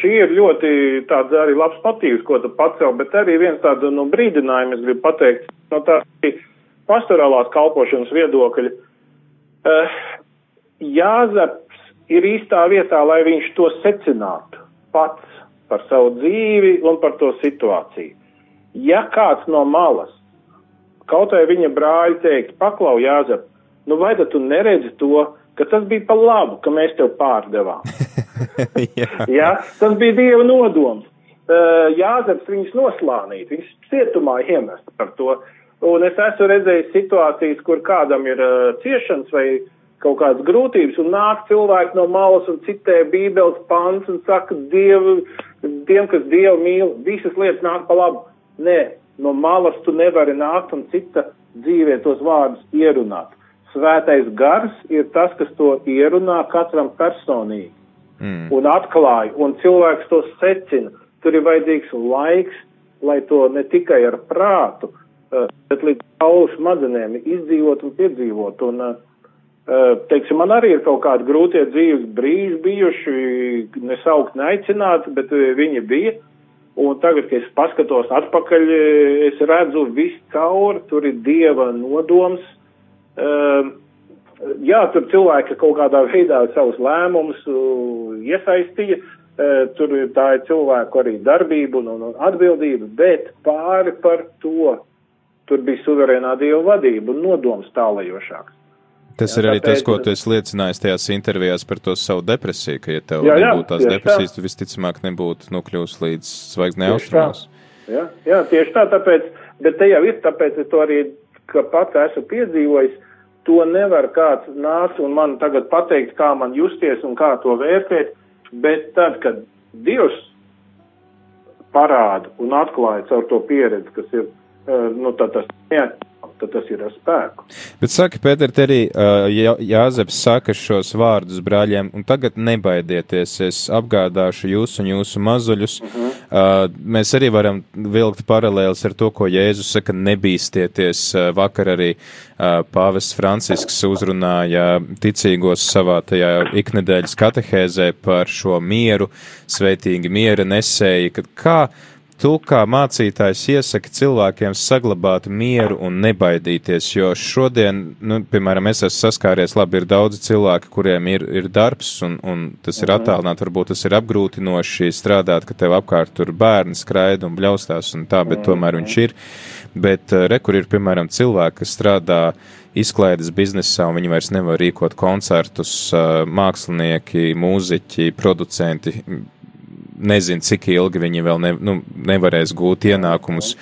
šī ir ļoti tāds arī labs patīvs, ko tu pacēl, bet arī viens tāds nu, brīdinājums, gribu pateikt, no tā pastorālās kalpošanas viedokļa. Uh, Jāzeps ir īstā vietā, lai viņš to secinātu pats par savu dzīvi un par to situāciju. Ja kāds no malas, kaut vai viņa brāļi teikt, paklau Jāzep, nu vai tu neredzi to, ka tas bija pa labu, ka mēs tev pārdevām. *laughs* Jā. ja? Tas bija Dieva nodoms. Uh, Jāzeps viņus noslānīt, viņus cietumā iemest par to. Un es esmu redzējis situācijas, kur kādam ir uh, ciešanas vai kaut kādas grūtības, un nāk cilvēki no malas un citē bībeles pants un saka, Dievu, tiem, kas Dievu mīl, visas lietas nāk pa labu. Nē, no malas tu nevari nākt un cita dzīvē tos vārdus ierunāt. Svētais gars ir tas, kas to ierunā katram personīgi mm. un atklāja, un cilvēks to secina. Tur ir vajadzīgs laiks, lai to ne tikai ar prātu, uh, bet līdz kaulu smadzenēm izdzīvot un piedzīvot. Un, uh, teiksim, man arī ir kaut kādi grūtie dzīves brīži bijuši, nesaukt neaicināti, bet viņi bija. Un tagad, kad es paskatos atpakaļ, es redzu visu cauri, tur ir dieva nodoms. Uh, jā, tur cilvēki kaut kādā veidā savus lēmumus iesaistīja, uh, tur tā ir cilvēku arī darbība un, un, un atbildība, bet pāri par to tur bija suverēnā dieva vadība un nodoms tālajošāks.
Tas jā, ir arī tāpēc, tas, ko tu esi liecinājis tajās intervijās par to savu depresiju, ka, ja tev jā, jā, nebūtu tās depresijas, tā. tu visticamāk nebūtu nokļūst līdz zvaigznē austrumos.
Jā, jā, tieši tā, tāpēc, bet te jau ir, tāpēc es to arī, ka pats esmu piedzīvojis, to nevar kāds nākt un man tagad pateikt, kā man justies un kā to vērtēt, bet tad, kad Dievs parāda un atklāja caur to pieredzi, kas ir, eh, nu, tad tas tad tas ir ar spēku.
Bet saka, Pēter, te arī uh, Jā, Jāzeps saka šos vārdus brāļiem, un tagad nebaidieties, es apgādāšu jūs un jūsu mazuļus. Uh -huh. uh, mēs arī varam vilkt paralēlis ar to, ko Jēzus saka, nebīstieties. Uh, vakar arī uh, pāvests Francisks uzrunāja ticīgos savā tajā iknedēļas katehēzē par šo mieru, sveitīgi miera nesēji, kad kā Tu kā mācītājs iesaki cilvēkiem saglabāt mieru un nebaidīties, jo šodien, nu, piemēram, es esmu saskāries, labi, ir daudzi cilvēki, kuriem ir, ir darbs un, un tas ir mhm. attālināt, varbūt tas ir apgrūtinoši strādāt, ka tev apkārt tur bērni skraida un bļaustās un tā, bet tomēr viņš ir. Bet uh, re, kur ir, piemēram, cilvēki, kas strādā izklaides biznesā, un viņi vairs nevar rīkot koncertus, uh, mākslinieki, mūziķi, producenti, nezinu, cik ilgi viņi vēl ne, nu, nevarēs gūt ienākumus.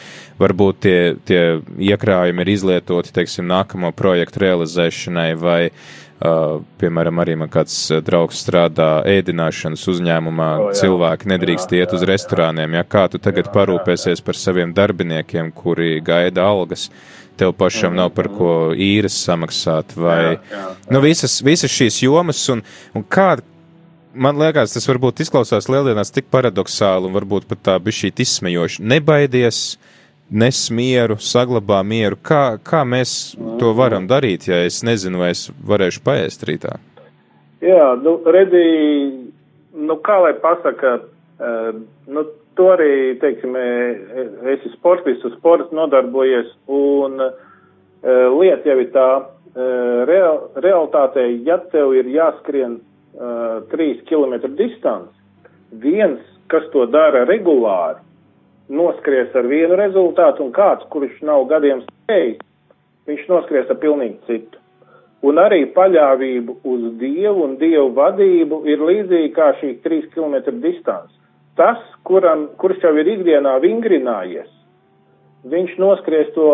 Varbūt tie, tie iekrājumi ir izlietoti, teiksim, nākamo projektu realizēšanai vai, uh, piemēram, arī man kāds draugs strādā ēdināšanas uzņēmumā, oh, jā. cilvēki nedrīkst jā, iet uz jā, restorāniem. Ja kā tu tagad jā, parūpēsies par saviem darbiniekiem, kuri gaida algas? tev pašam nav par ko īres samaksāt, vai jā, jā, jā. Nu, visas, visas šīs jomas, un, un kā, man liekas, tas varbūt izklausās lieldienās tik paradoxāli un varbūt pat tā bija šī izsmejoša. Nebaidies, nes mieru, saglabā mieru. Kā, kā mēs to varam darīt, ja es nezinu, vai es varēšu paēst rītā?
Jā, nu, redī, nu, kā lai pasaka, uh, nu, to arī, teiksim, esi sportists, sports nodarbojies, un uh, lieta jau ir tā, real, realitātei, ja tev ir jāskrien uh, 3 km distanci, viens, kas to dara regulāri, noskries ar vienu rezultātu, un kāds, kurš nav gadiem spējis, viņš noskries ar pilnīgi citu. Un arī paļāvību uz Dievu un Dievu vadību ir līdzīgi kā šī 3 km distance. Tas, kuram, kurš jau ir ikdienā vingrinājies, viņš noskries to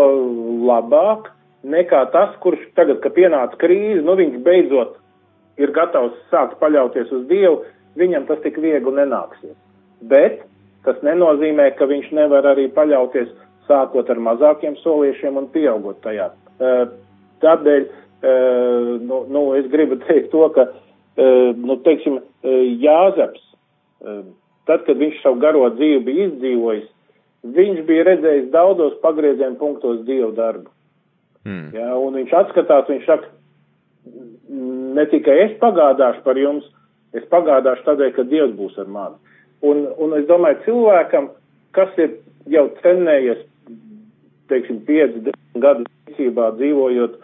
labāk nekā tas, kurš tagad, kad pienāca krīze, nu viņš beidzot ir gatavs sākt paļauties uz Dievu, viņam tas tik viegli nenāksies. Bet tas nenozīmē, ka viņš nevar arī paļauties sākot ar mazākiem soliešiem un pieaugot tajā. Uh, tādēļ, uh, nu, nu, es gribu teikt to, ka, uh, nu, teiksim, Jāzeps, tad, kad viņš savu garo dzīvi bija izdzīvojis, viņš bija redzējis daudzos pagriezienu punktos Dievu darbu. Mm. Ja, un viņš atskatās, viņš saka, ne tikai es pagādāšu par jums, es pagādāšu tādēļ, ka Dievs būs ar mani. Un, un es domāju, cilvēkam, kas ir jau cenējies, teiksim, 5 gadu ticībā dzīvojot,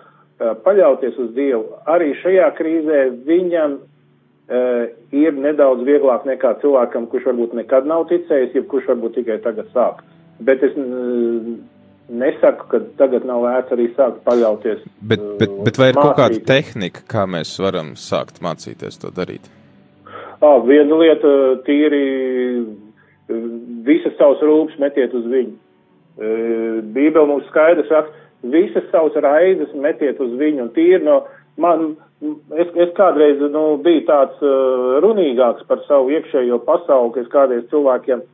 paļauties uz Dievu, arī šajā krīzē viņam uh, ir nedaudz vieglāk nekā cilvēkam, kurš varbūt nekad nav ticējis, jeb kurš varbūt tikai tagad sāk. Bet es uh, nesaku, ka tagad nav vērts arī sākt paļauties.
Bet, bet, uh, bet vai ir mācīties. kaut kāda tehnika, kā mēs varam sākt mācīties to darīt?
À, viena lieta tīri visas savas rūpes metiet uz viņu. Bībele mums skaidrs saka, visas savas raizes metiet uz viņu un tīri no man, es, es kādreiz, nu, biju tāds uh, runīgāks par savu iekšējo pasauli, ka es kādreiz cilvēkiem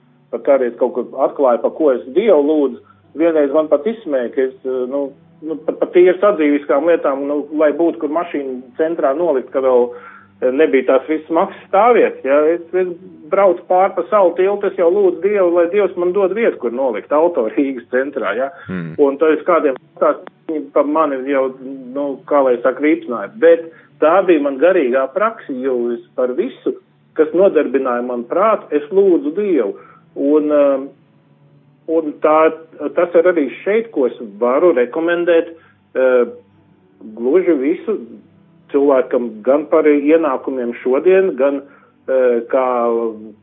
kādreiz kaut ko atklāju, par ko es Dievu lūdzu. Vienreiz man pat izsmēja, ka es, uh, nu, nu pat, pat tīri sadzīviskām lietām, nu, lai būtu, kur mašīna centrā nolikt, ka vēl uh, nebija tās visas maksas stāvvietas. Ja? Es, es braucu pāri pa savu tiltu, es jau lūdzu Dievu, lai Dievs man dod vietu, kur nolikt auto *laughs* Rīgas centrā. Ja? Mm. Un tad es kādiem tās pa mani jau, nu, kā lai saka, rīpsnāja. Bet tā bija man garīgā praksa, jo es par visu, kas nodarbināja man prātu, es lūdzu Dievu. Un, um, un tā, tas ir arī šeit, ko es varu rekomendēt. Uh, gluži visu cilvēkam gan par ienākumiem šodien, gan uh, kā,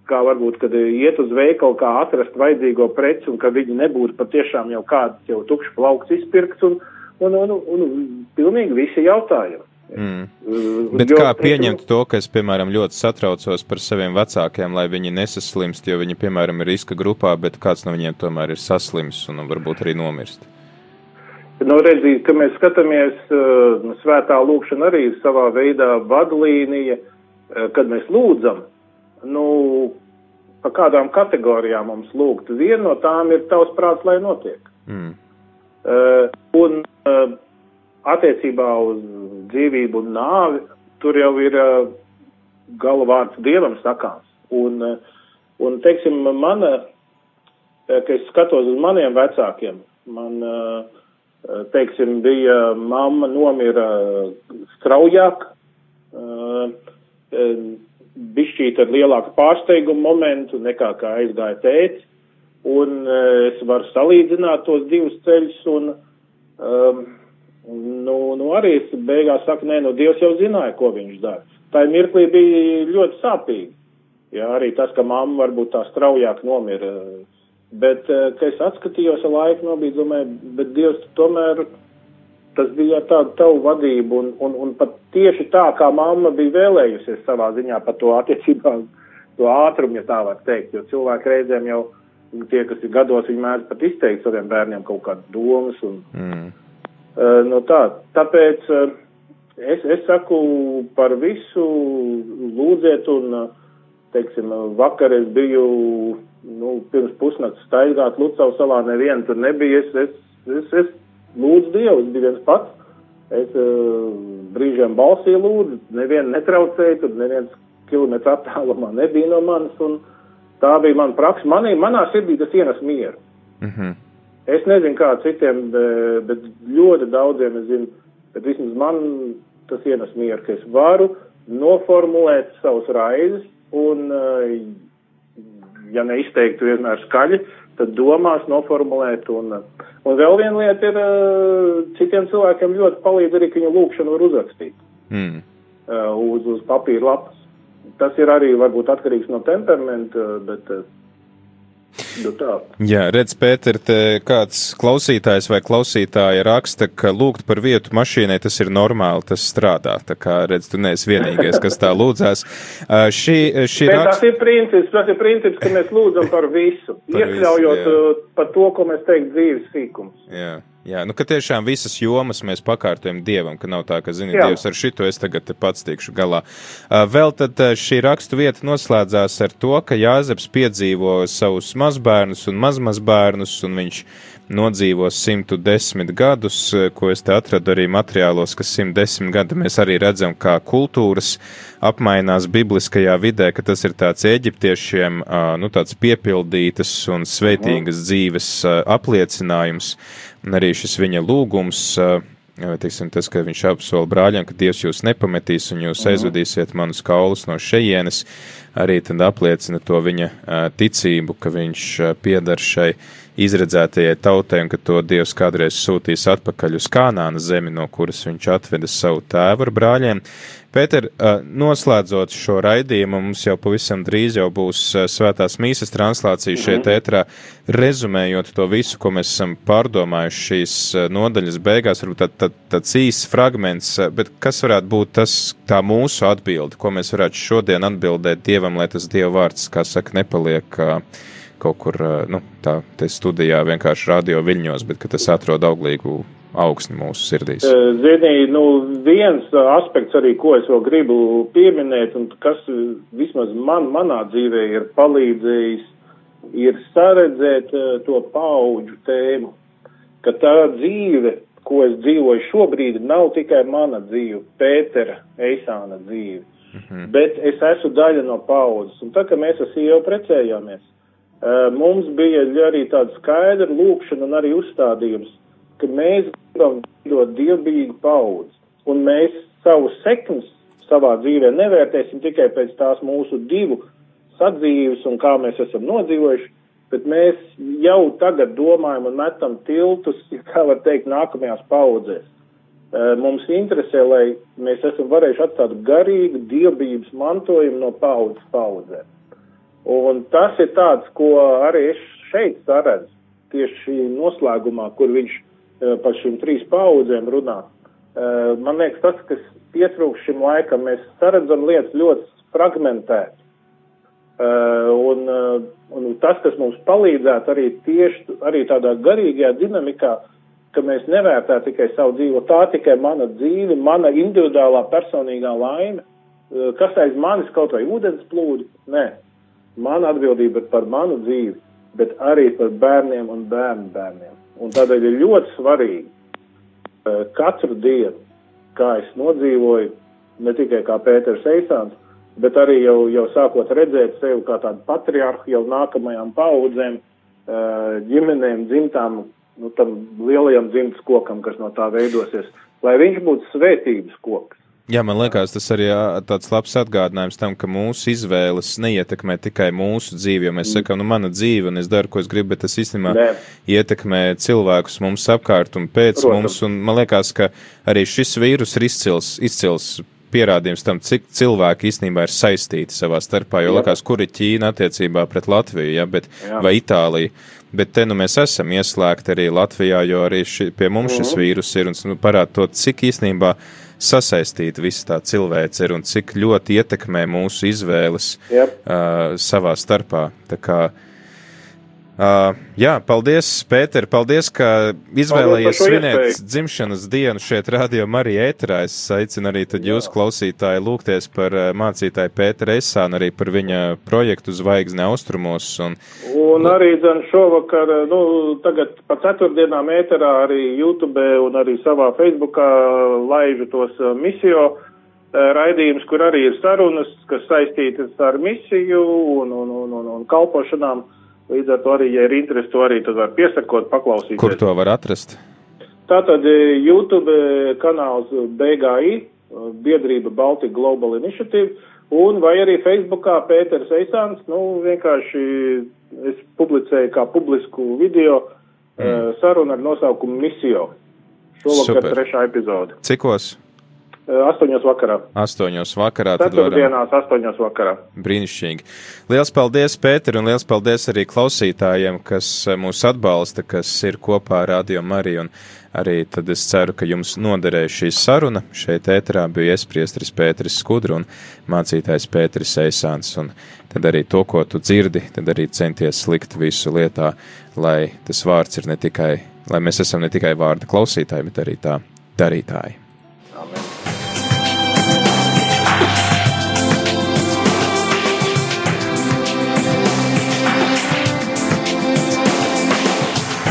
kā varbūt, kad iet uz veikalu, kā atrast vajadzīgo preci un ka viņi nebūtu patiešām jau kāds jau tukšs plaukts izpirkts un, un, un, un, un pilnīgi visi jautājumi.
Mm. Bet jo, kā pieņemt to, ka es, piemēram, ļoti satraucos par saviem vecākiem, lai viņi nesaslimst, jo viņi, piemēram, ir riska grupā, bet kāds no viņiem tomēr ir saslims un varbūt arī nomirst?
Nu, redzīt, ka mēs skatāmies, uh, svētā lūkšana arī ir savā veidā vadlīnija, uh, kad mēs lūdzam, nu, pa kādām kategorijām mums lūgt. Viena no tām ir tavs prāts, lai notiek. Mm. Uh, un uh, attiecībā uz dzīvību un nāvi, tur jau ir uh, galvārds dievam sakāms. Un, un teiksim, mana, ka es skatos uz maniem vecākiem, man teiksim, bija mamma nomira straujāk, bišķīt ar lielāku pārsteigumu momentu nekā kā aizgāja tēti, un es varu salīdzināt tos divus ceļus, un, um, nu, nu arī beigās saku, nē, nu Dievs jau zināja, ko viņš dara. Tā mirklī bija ļoti sāpīgi. Jā, arī tas, ka mamma varbūt tā straujāk nomira Bet, eh, kad es atskatījos ar laiku, nobīdu, domāju, bet Dievs tomēr tas bija tāda tavu vadību un, un, un pat tieši tā, kā mamma bija vēlējusies savā ziņā par to attiecībā, to ātrumu, ja tā var teikt, jo cilvēki reizēm jau tie, kas ir gados, viņi mēdz pat izteikt saviem bērniem kaut kādas domas un, mm. Uh, no tā, tāpēc uh, es, es saku par visu lūdziet un, uh, teiksim, vakar es biju nu, pirms pusnakts staigāt Lucau salā nevienu tur nebija. Es, es, es, es lūdzu Dievu, es biju viens pats. Es brīžiem balsī lūdzu, nevienu netraucēju, tur neviens kilometru attālumā nebija no manis, un tā bija mana praksa. Manī, manā sirdī tas ienes mieru. Mm -hmm. Es nezinu, kā citiem, bet ļoti daudziem es zinu, bet vismaz man tas ienes mieru, ka es varu noformulēt savus raizes un uh, ja neizteiktu vienmēr skaļi, tad domās noformulēt. Un, un vēl viena lieta ir, eh, citiem cilvēkiem ļoti palīdz arī, ka viņu lūkšanu var uzrakstīt mm. uz, uz papīra lapas. Tas ir arī varbūt atkarīgs no temperamenta, bet eh.
Jā, redz, Pēter, te kāds klausītājs vai klausītāja raksta, ka lūgt par vietu mašīnai tas ir normāli, tas strādā. Tā kā, redz, tu neesi vienīgais, kas tā lūdzās. *laughs* Šī, šī
raksta... Tas ir princips, tas ir princips, ka mēs lūdzam par visu, *laughs* par iekļaujot visu, uh, par to, ko mēs teikt dzīves sīkums.
Jā. Jā, nu, ka tiešām visas jomas mēs pakārtojam Dievam, ka nav tā, ka, zini, Jā. Dievs ar šito es tagad pats tikšu galā. Uh, vēl tad uh, šī rakstu vieta noslēdzās ar to, ka Jāzeps piedzīvo savus mazbērnus un mazmazbērnus, un viņš nodzīvo 110 gadus, uh, ko es te atradu arī materiālos, ka 110 gadi mēs arī redzam, kā kultūras apmainās bibliskajā vidē, ka tas ir tāds eģiptiešiem, nu, tāds piepildītas un sveitīgas dzīves apliecinājums. Un arī šis viņa lūgums, teiksim, tas, ka viņš apsola brāļiem, ka Dievs jūs nepametīs un jūs aizvedīsiet manus kaulus no šejienes, arī tad apliecina to viņa ticību, ka viņš piedar šai izredzētajai tautai un ka to Dievs kādreiz sūtīs atpakaļ uz Kānāna zemi, no kuras viņš atveda savu tēvu ar brāļiem. Pēter, noslēdzot šo raidījumu, mums jau pavisam drīz jau būs svētās mīsas translācija šeit mm -hmm. ētrā, rezumējot to visu, ko mēs esam pārdomājuši šīs nodaļas beigās, varbūt tā, tā, tāds īsts fragments, bet kas varētu būt tas, tā mūsu atbilde, ko mēs varētu šodien atbildēt Dievam, lai tas Dieva vārds, kā saka, nepaliek kaut kur, nu, tā, te studijā vienkārši radio viļņos, bet tas atrod auglīgu augsni mūsu sirdīs?
Zini, nu, viens aspekts arī, ko es vēl gribu pieminēt, un kas vismaz man, manā dzīvē ir palīdzējis, ir saredzēt to paudžu tēmu, ka tā dzīve, ko es dzīvoju šobrīd, nav tikai mana dzīve, Pētera Eisāna dzīve, mm -hmm. bet es esmu daļa no paudzes. Un tā, ka mēs ar sievu precējāmies, mums bija arī tāda skaidra lūkšana un arī uzstādījums, ka mēs gribam veidot dievbijīgu paudzi, un mēs savu sekmes savā dzīvē nevērtēsim tikai pēc tās mūsu divu sadzīves un kā mēs esam nodzīvojuši, bet mēs jau tagad domājam un metam tiltus, kā var teikt, nākamajās paudzēs. Mums interesē, lai mēs esam varējuši atstāt garīgu dievbijības mantojumu no paudzes paudzē. Un tas ir tāds, ko arī es šeit saredzu, tieši noslēgumā, kur viņš par šīm trīs paudzēm runā. Man liekas, tas, kas pietrūkst šim laikam, mēs saredzam lietas ļoti fragmentēt. Uh, un, un tas, kas mums palīdzētu arī tieši arī tādā garīgajā dinamikā, ka mēs nevērtētu tikai savu dzīvi, tā tikai mana dzīve, mana individuālā personīgā laime, kas aiz manis kaut vai ūdens plūdi, nē, mana atbildība ir par manu dzīvi, bet arī par bērniem un bērnu bērniem. Un tādēļ ir ļoti svarīgi katru dienu, kā es nodzīvoju, ne tikai kā Pēters Eisāns, bet arī jau, jau sākot redzēt sevi kā tādu patriarhu jau nākamajām paudzēm, ģimenēm, dzimtām, nu, tam lielajam dzimtas kokam, kas no tā veidosies, lai viņš būtu svētības koks.
Jā, man liekas, tas arī tāds labs atgādinājums tam, ka mūsu izvēles neietekmē tikai mūsu dzīvi, jo mēs mm. sakām, nu, mana dzīve, un es daru, ko es gribu, bet tas īstenībā Nē. ietekmē cilvēkus mums apkārt un pēc Protams. mums, un man liekas, ka arī šis vīrus ir izcils, izcils pierādījums tam, cik cilvēki īstenībā ir saistīti savā starpā, jo likās, kur ir Ķīna attiecībā pret Latviju, ja, bet, Jā. vai Itāliju. Bet te nu mēs esam ieslēgti arī Latvijā, jo arī ši, pie mums šis mhm. vīrus ir un nu, parāda to, cik īstenībā sasaistīta visa tā cilvēce ir un cik ļoti ietekmē mūsu izvēles yep. uh, savā starpā. Tā kā uh, Uh, jā, paldies, Pēter, paldies, ka izvēlējies svinēt dzimšanas dienu šeit Radio Marija ēterā. Es aicinu arī tad jūs, klausītāji, lūgties par uh, mācītāju Pēteru Esānu, arī par viņa projektu Zvaigzne austrumos. Un,
un arī, zin, šovakar, nu, tagad pa ceturtdienām ēterā arī YouTube un arī savā Facebookā laižu tos uh, misiju raidījumus, kur arī ir sarunas, kas saistītas ar misiju un, un, un, un, un kalpošanām. Līdz ar to arī, ja ir interesi, to arī var piesakot, paklausīties.
Kur to var atrast?
Tātad e, YouTube kanāls BGI, e, biedrība Baltic Global Initiative, un vai arī Facebookā Pēters Eisāns, nu, vienkārši es publicēju kā publisku video e, mm. sarunu ar nosaukumu Misio. Šovakar Super. trešā epizode.
Cikos?
Astoņos vakarā.
Astoņos vakarā.
Ceturtdienās, astoņos vakarā.
Brīnišķīgi. Liels paldies, Pēter, un liels paldies arī klausītājiem, kas mūs atbalsta, kas ir kopā ar Radio Mariju. Un arī tad es ceru, ka jums noderēja šī saruna. Šeit ēterā bija iespriestris Pēteris Skudru un mācītājs Pēteris Eisāns. Un tad arī to, ko tu dzirdi, tad arī centies likt visu lietā, lai tas vārds ir ne tikai, lai mēs esam ne tikai vārda klausītāji, bet arī tā darītāji.